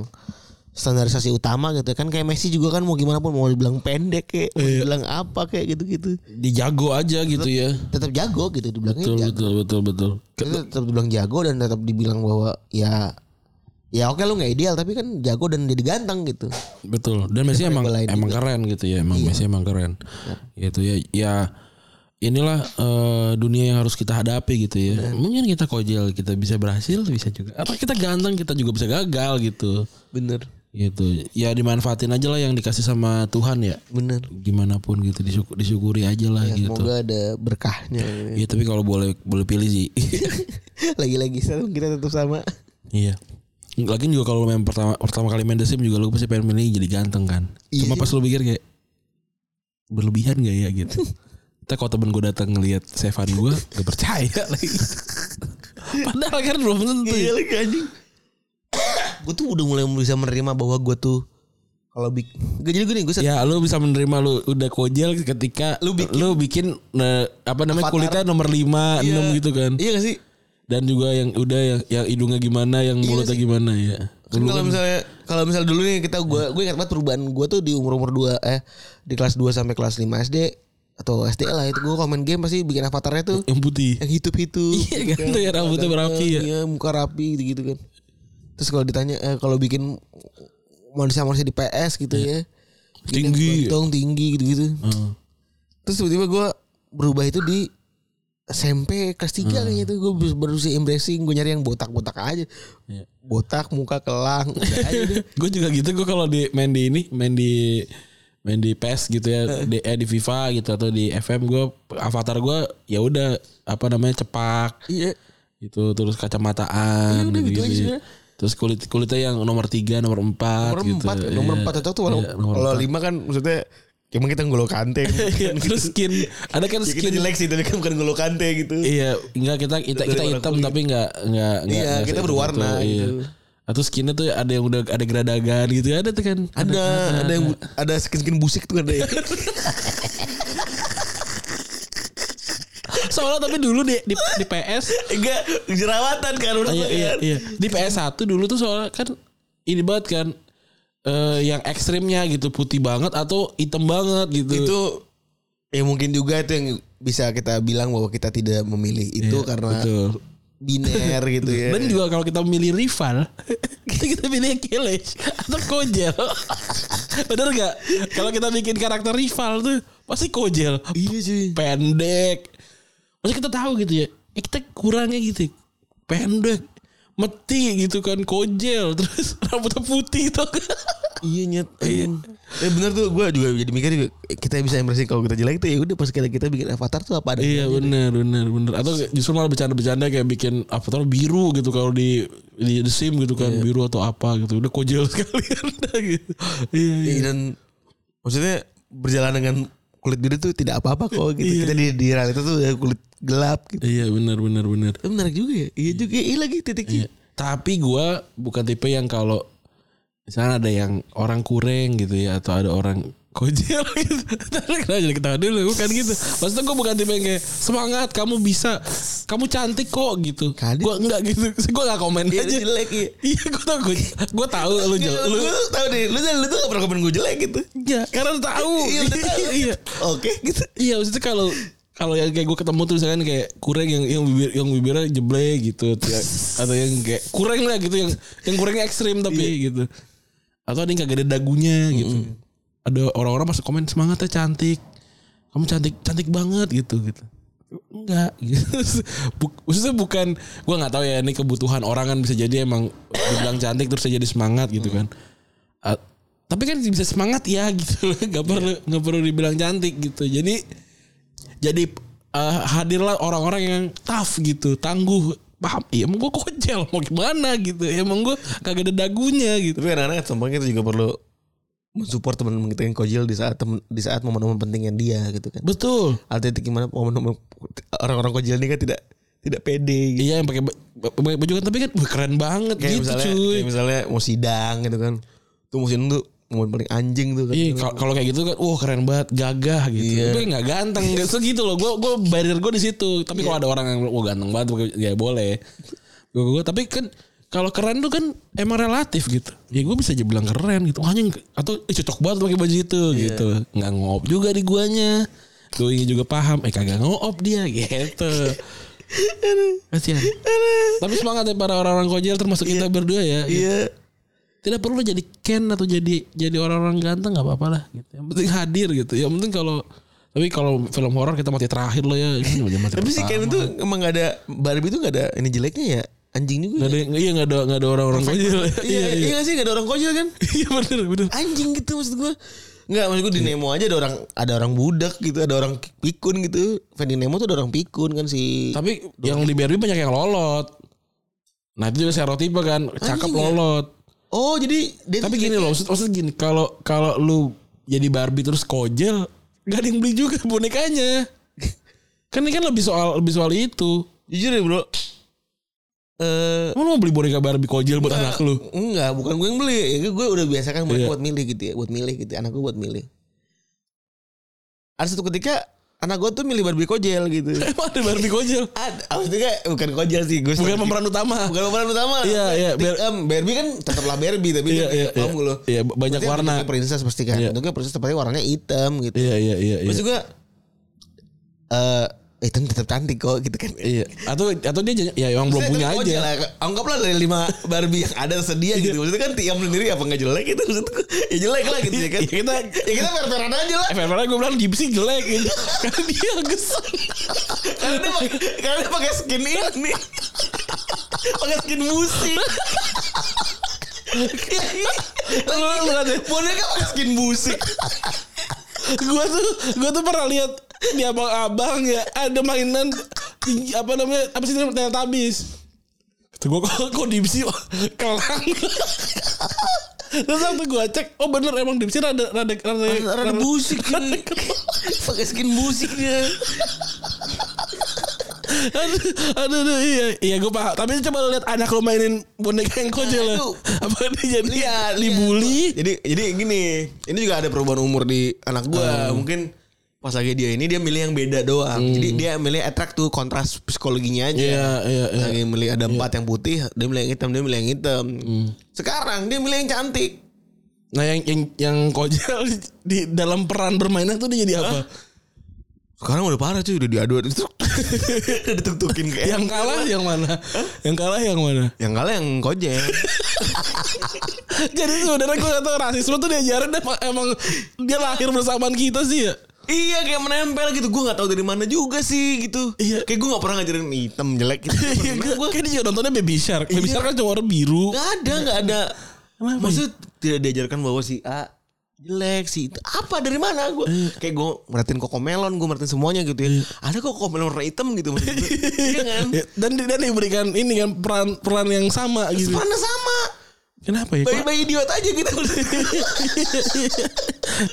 standarisasi utama gitu kan. Kayak Messi juga kan mau gimana pun mau dibilang pendek kayak mau dibilang apa kayak gitu-gitu. Dijago aja gitu ya. tetap jago gitu dibilangnya betul jago. betul betul betul. Itu tetap dibilang jago dan tetap dibilang bahwa ya ya oke lu nggak ideal tapi kan jago dan jadi ganteng gitu. Betul. Dan Messi emang emang keren gitu ya emang Messi emang keren. Gitu ya ya inilah eh, dunia yang harus kita hadapi gitu ya. Mungkin kita kojel kita bisa berhasil bisa juga. Apa kita ganteng kita juga bisa gagal gitu. Bener. Gitu. Ya dimanfaatin aja lah yang dikasih sama Tuhan ya. Bener. Gimana pun gitu disyuk- disyukuri aja lah gitu. Semoga ada berkahnya. Iya tapi kalau boleh boleh pilih sih. Lagi-lagi sekarang kita tetap sama. iya. Lagi juga kalau main pertama pertama kali main The Sims juga lu pasti pengen milih jadi ganteng kan. Cuma Iya. pas lu pikir kayak berlebihan gak ya gitu. Tapi kalau temen gue datang ngelihat Sevan gue gak percaya lagi. Padahal kan belum tentu. Iya ya. lagi anjing. Gue tuh udah mulai bisa menerima bahwa gue tuh kalau bikin gak jadi gue nih gue Ya lu bisa menerima lu udah kojel ketika lu bikin, eh, apa namanya Avatar. kulitnya nomor 5, 6 gitu kan. Iya gak sih? Dan juga yang udah yang, yang hidungnya gimana, yang mulutnya gimana ya. Kan kalau misalnya kalau misalnya dulu nih kita gue gue ingat banget perubahan gue tuh di umur umur dua eh di kelas 2 sampai kelas 5 SD atau SD lah itu gue komen game pasti bikin avatarnya tuh Yang putih. yang hidup hidup Iya kan, tuh ya, rambutnya berapi ya. Iya muka rapi gitu gitu kan. Terus kalau ditanya eh, kalau bikin manusia manusia di PS gitu ya Tinggi. Tong tinggi gitu gitu. Heeh. Terus tiba-tiba gue berubah itu di SMP kelas 3 kayaknya tuh gue baru sih embracing gue nyari yang botak-botak aja. Iya. Botak muka kelang gue juga gitu gue kalau di main di ini main di main di PES gitu ya di, eh, di FIFA gitu atau di FM gue avatar gue ya udah apa namanya cepak Iya. gitu terus kacamataan udah gitu, gitu gitu. Terus kulit kulitnya yang nomor tiga nomor empat Nomor gitu empat, nomor Iya. empat cocok tuh kalau Iya, nomor kalau lima kan maksudnya emang kita ngolo kante. Iya, terus skin ada kan Ya, kita skin jelek sih tapi kan bukan ngolo kante gitu. iya enggak kita kita kita hitam tapi enggak enggak enggak Iya, enggak kita berwarna iya. gitu. atau skinnya tuh ada yang udah ada geradagan gitu ada tuh kan Ada ada yang bu- ada skin-skin busik tuh ada ya. soalnya tapi dulu di di, di PS Enggak jerawatan kan udah iya, iya, iya. Di PS1 dulu tuh soalnya kan ini banget kan eh yang ekstrimnya gitu putih banget atau hitam banget gitu. Itu ya mungkin juga itu yang bisa kita bilang bahwa kita tidak memilih itu Iya, karena betul. biner gitu ya. Dan juga kalau kita memilih rival, kita kita pilih Killage atau Kojel. Bener gak? Kalau kita bikin karakter rival tuh pasti Kojel. Iya cuy. Pendek. Maksudnya kita tahu gitu ya. Ya kita kurangnya gitu. Pendek. Meti gitu kan Kojel. Terus rambutnya putih tuh. Iya nyet. Iya. Eh bener tuh gue juga jadi mikir juga kita bisa embracing kalau kita jelek tuh ya udah pas kita kita bikin avatar tuh apa ada. Iya benar benar benar. Atau justru malah bercanda-bercanda kayak bikin avatar biru gitu kalau di di The Sim gitu kan biru atau apa gitu. Udah kojel sekali gitu. Iya iya. Iya, dan maksudnya berjalan dengan kulit biru tuh tidak apa-apa kok gitu. Iya. Kita di di realita tuh kulit gelap gitu. Iya benar benar benar. Itu menarik juga ya. Iya juga. Iya lagi titiknya. Iya. Tapi gua bukan tipe yang kalau misalnya ada yang orang kureng gitu ya atau ada orang kojel gitu. Kenapa jadi ketawa dulu bukan gitu. Maksudnya gue bukan tipe yang kayak semangat kamu bisa kamu cantik kok gitu. Gua enggak gitu. Gua enggak komen Iya aja. jelek iya. Iya gue tau gue gue tahu lu Iya, jel, lu lu tahu deh, lu lu tuh gak pernah komen gue jelek gitu. Iya, karena lu tahu. Iya, iya. Oke gitu. Iya, maksudnya kalau kalau yang kayak gue ketemu tuh misalkan kayak kurang yang yang bibir yang bibirnya jeblek gitu atau yang- atau yang kayak kurang lah gitu yang yang kurangnya ekstrim tapi gitu. Atau ada yang kagak ada dagunya gitu. Ada orang-orang masuk komen semangatnya cantik. Kamu cantik cantik banget gitu gitu. Enggak gitu. Maksudnya bukan gua nggak tahu ya ini kebutuhan orang kan bisa jadi emang dibilang cantik terus jadi semangat gitu kan. Ah, tapi kan bisa semangat ya gitu. Nggak perlu nggak perlu dibilang cantik gitu. Jadi jadi eh, hadirlah orang-orang yang tough gitu. Tangguh. Paham? Iya emang gue kocel. Mau gimana gitu. Emang gue kagak ada dagunya gitu. Tapi anak-anak sumpah kita juga perlu mensupport teman-teman kita yang kojil di saat temen, di saat momen-momen pentingnya dia gitu kan. betul Artinya gimana momen-momen orang-orang kojil ini kan tidak tidak pede gitu. iya yang pakai ba- pakai baju kan tapi kan wah, keren banget Kayak gitu misalnya cuy kayak misalnya mau sidang gitu kan. Tuh mau sidang tuh momen paling anjing tuh kan. Iya kal- kalau kayak gitu kan, wah keren banget, gagah gitu. Iya. Tapi nggak ganteng, nggak segitu loh. Gue gue barrier gue di situ. Tapi kalau ada orang yang wah ganteng banget, ya boleh. Gue gue tapi kan kalau keren tuh kan emang relatif gitu. Ya gue bisa aja bilang keren gitu. Hanya atau eh, cocok banget pakai baju itu gitu. Nggak ngop juga di guanya. Gue juga paham, eh kagak ngop dia gitu. Kasihan. Tapi semangat ya para orang-orang kojel termasuk kita berdua ya. Iya. Tidak perlu jadi Ken atau jadi jadi orang-orang ganteng nggak apa-apa lah gitu. Yang penting hadir gitu. Yang penting kalau Tapi kalau film horor kita mati terakhir lah ya. Mati Tapi si. Ken itu emang gak ada Barbie itu gak ada ini jeleknya ya. Anjing juga. Nggak ada, iya nggak ada nggak ada orang-orang konyol. Iya, Iya iya, iya. gak sih gak ada orang konyol kan? Iya bener bener. Anjing gitu maksud gue. Enggak maksud gue di Nemo aja ada orang ada orang budak gitu, ada orang pikun gitu. Finding Nemo tuh ada orang pikun kan si Tapi yang di Barbie banyak yang lolot. Nah itu juga stereotipe kan, cakep Anjing ya? lolot. Oh, jadi Tapi gini loh, maksud, maksud gini, kalau kalau lu jadi Barbie terus kojel, gak ada yang beli juga bonekanya. kan ini kan lebih soal lebih soal itu. jujur ya, Bro. Eh lu mau beli boneka Barbie kojel buat anak lu? Enggak, bukan gue yang beli. Ya, gue udah biasa kan buat, Iya. buat milih gitu ya, buat milih gitu. Anak gue buat milih. Ada satu ketika anak gue tuh milih Barbie kojel gitu. Emang ada Barbie kojel? Ada, maksudnya bukan kojel sih, gue Bukan pemeran utama. bukan pemeran utama. Iya, iya, Bar- Bar- Barbie kan tetaplah Barbie tapi Iya, iya, paham iya. lo. Iya, banyak Berarti warna. princess pasti kan. Iya. Bentuknya princess tapi warnanya hitam gitu. Iya iya iya iya. Terus juga eh hitam tetap cantik kok gitu kan. Iya. Atau atau dia ya emang belum Maksudnya punya aja. lah. Anggaplah dari lima Barbie yang ada sedia Iya. gitu. Maksudnya kan tiap sendiri apa nggak jelek gitu maksudku. Ya jelek lah gitu ya kan. Ya kita Ya kita fair-fairan aja lah. eh fair gue bilang Gipsy jelek gitu. Karena dia gesan. Karena dia pakai karena dia pakai skin ini. pakai skin musik. Lu lu. Boneka pakai skin musik. Gua tuh gua tuh pernah lihat di abang-abang ya ada mainan apa namanya apa sih namanya Teletubbies. Kata gue kok, kok Dipsy kelang. Terus waktu gue cek, oh bener emang Dipsy rada rada rada, Rada musik. Pakai skin musik dia. aduh, aduh, aduh, iya, iya gue paham. Tapi coba lihat anak lu mainin boneka yang lah. Aduh. Apa dia jadi Lihat, dibully? Jadi jadi gini, ini juga ada perubahan umur di anak gua. Hmm. Mungkin pas lagi dia ini dia milih yang beda doang. Jadi dia milih attract tuh kontras psikologinya aja. Iya, iya, iya. Lagi milih ada empat yang putih, dia milih yang hitam, dia milih yang hitam. Hmm. Sekarang dia milih yang cantik. Nah yang yang yang kojel di dalam peran bermainnya tuh dia jadi apa? Sekarang udah parah cuy, udah diadu itu. udah dituk-tukin kayak yang kalah yang mana? Yang kalah yang mana? yang kalah yang kojel. Jadi sebenarnya gue gak tau rasisme tuh diajarin emang, emang dia lahir bersamaan kita sih ya. Iya kayak menempel gitu. Gue nggak tahu dari mana juga sih gitu. Iya. Kayak gue nggak pernah ngajarin hitam jelek gitu. Iya, gua. Kayak dia juga nontonnya Baby Shark. Baby Shark kan cuma warna biru. Gak ada, gak ada. Maksud tidak diajarkan bahwa si A jelek sih itu apa dari mana gue kayak gue merhatiin koko melon gue merhatiin semuanya gitu ya ada kok koko melon warna hitam gitu maksud gue iya kan Dan dan diberikan ini kan peran peran yang sama gitu. mana sama Kenapa ya? Bayi-bayi idiot aja gitu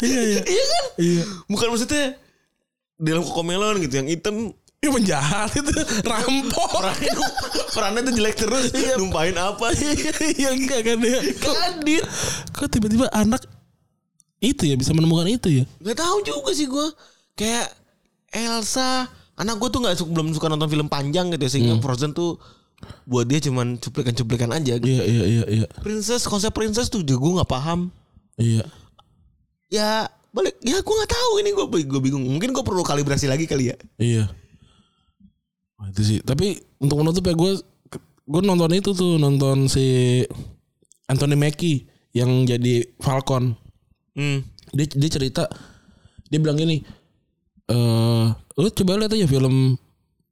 Iya iya. iya kan Iya. bukan maksudnya dalam koko melon gitu yang hitam Ini penjahat itu rampok. perannya tuh jelek terus numpahin apa Iya enggak kan ya. Kok, kadit kok tiba-tiba anak itu ya bisa menemukan itu ya? Gak tahu juga sih gue kayak Elsa anak gue tuh nggak suka belum suka nonton film panjang gitu ya sehingga Frozen tuh buat dia cuman cuplikan-cuplikan aja gitu. Iya iya iya iya. Princess konsep princess tuh juga gue nggak paham Iya. ya balik ya gue nggak tahu ini gue gue bingung mungkin gue perlu kalibrasi lagi kali ya Iya. Wah, itu sih. Tapi untuk menutup ya gue gue nonton itu tuh nonton si Anthony Mackie yang jadi Falcon. hmm. Dia dia cerita dia bilang gini, eh lu coba lihat aja film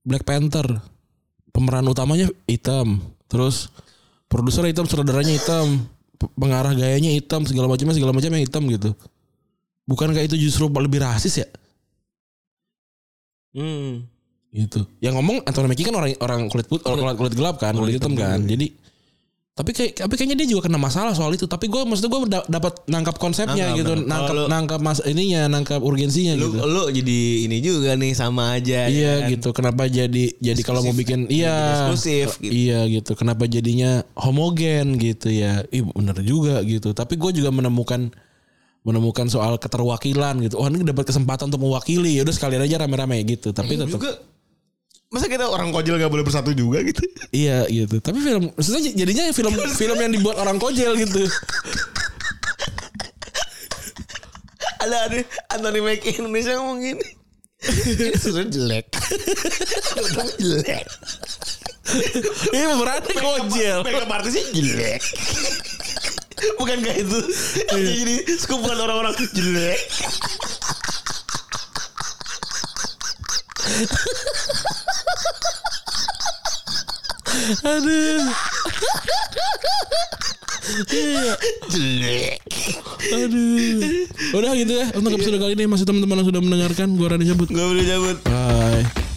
Black Panther. Pemeran utamanya hitam, terus produser hitam, sutradaranya hitam, pe- pengarah gayanya hitam, segala macamnya segala macamnya hitam gitu. Bukankah itu justru lebih rasis ya? Hmm. gitu. Yang ngomong Anthony Mackie kan orang orang kulit putih, kulit, kulit gelap kan, kulit hitam kan. Jadi tapi kayak tapi kayaknya dia juga kena masalah soal itu. Tapi gue maksudnya gue dapat nangkap konsepnya Nangkap, gitu, nangkap. nangkap lu- nangkap mas ininya, nangkap urgensinya lu gitu. lu jadi ini juga nih sama aja ya Iya kan? gitu. Kenapa jadi jadi kalau mau bikin iya eksklusif gitu. Iya gitu. Kenapa jadinya homogen gitu ya? Ih bener juga gitu. Tapi gue juga menemukan menemukan soal keterwakilan gitu. Oh ini dapat kesempatan untuk mewakili. Ya udah sekalian aja rame-rame gitu. Tapi tetap juga masa kita orang kojel gak boleh bersatu juga gitu? Iya gitu. Tapi film maksudnya jadinya film film yang dibuat orang kojel gitu. ada ada Anthony Mackie Indonesia ngomong gini. Ini sebenarnya jelek. Film jelek. Ini pemerannya kojel. makeup artisnya jelek. Bukan kayak itu. Jadi sekumpulan orang-orang jelek Aduh. Aduh. Udah gitu ya untuk episode kali ini masih teman-teman yang sudah mendengarkan. Gua Rani cabut. Gue boleh cabut. Bye.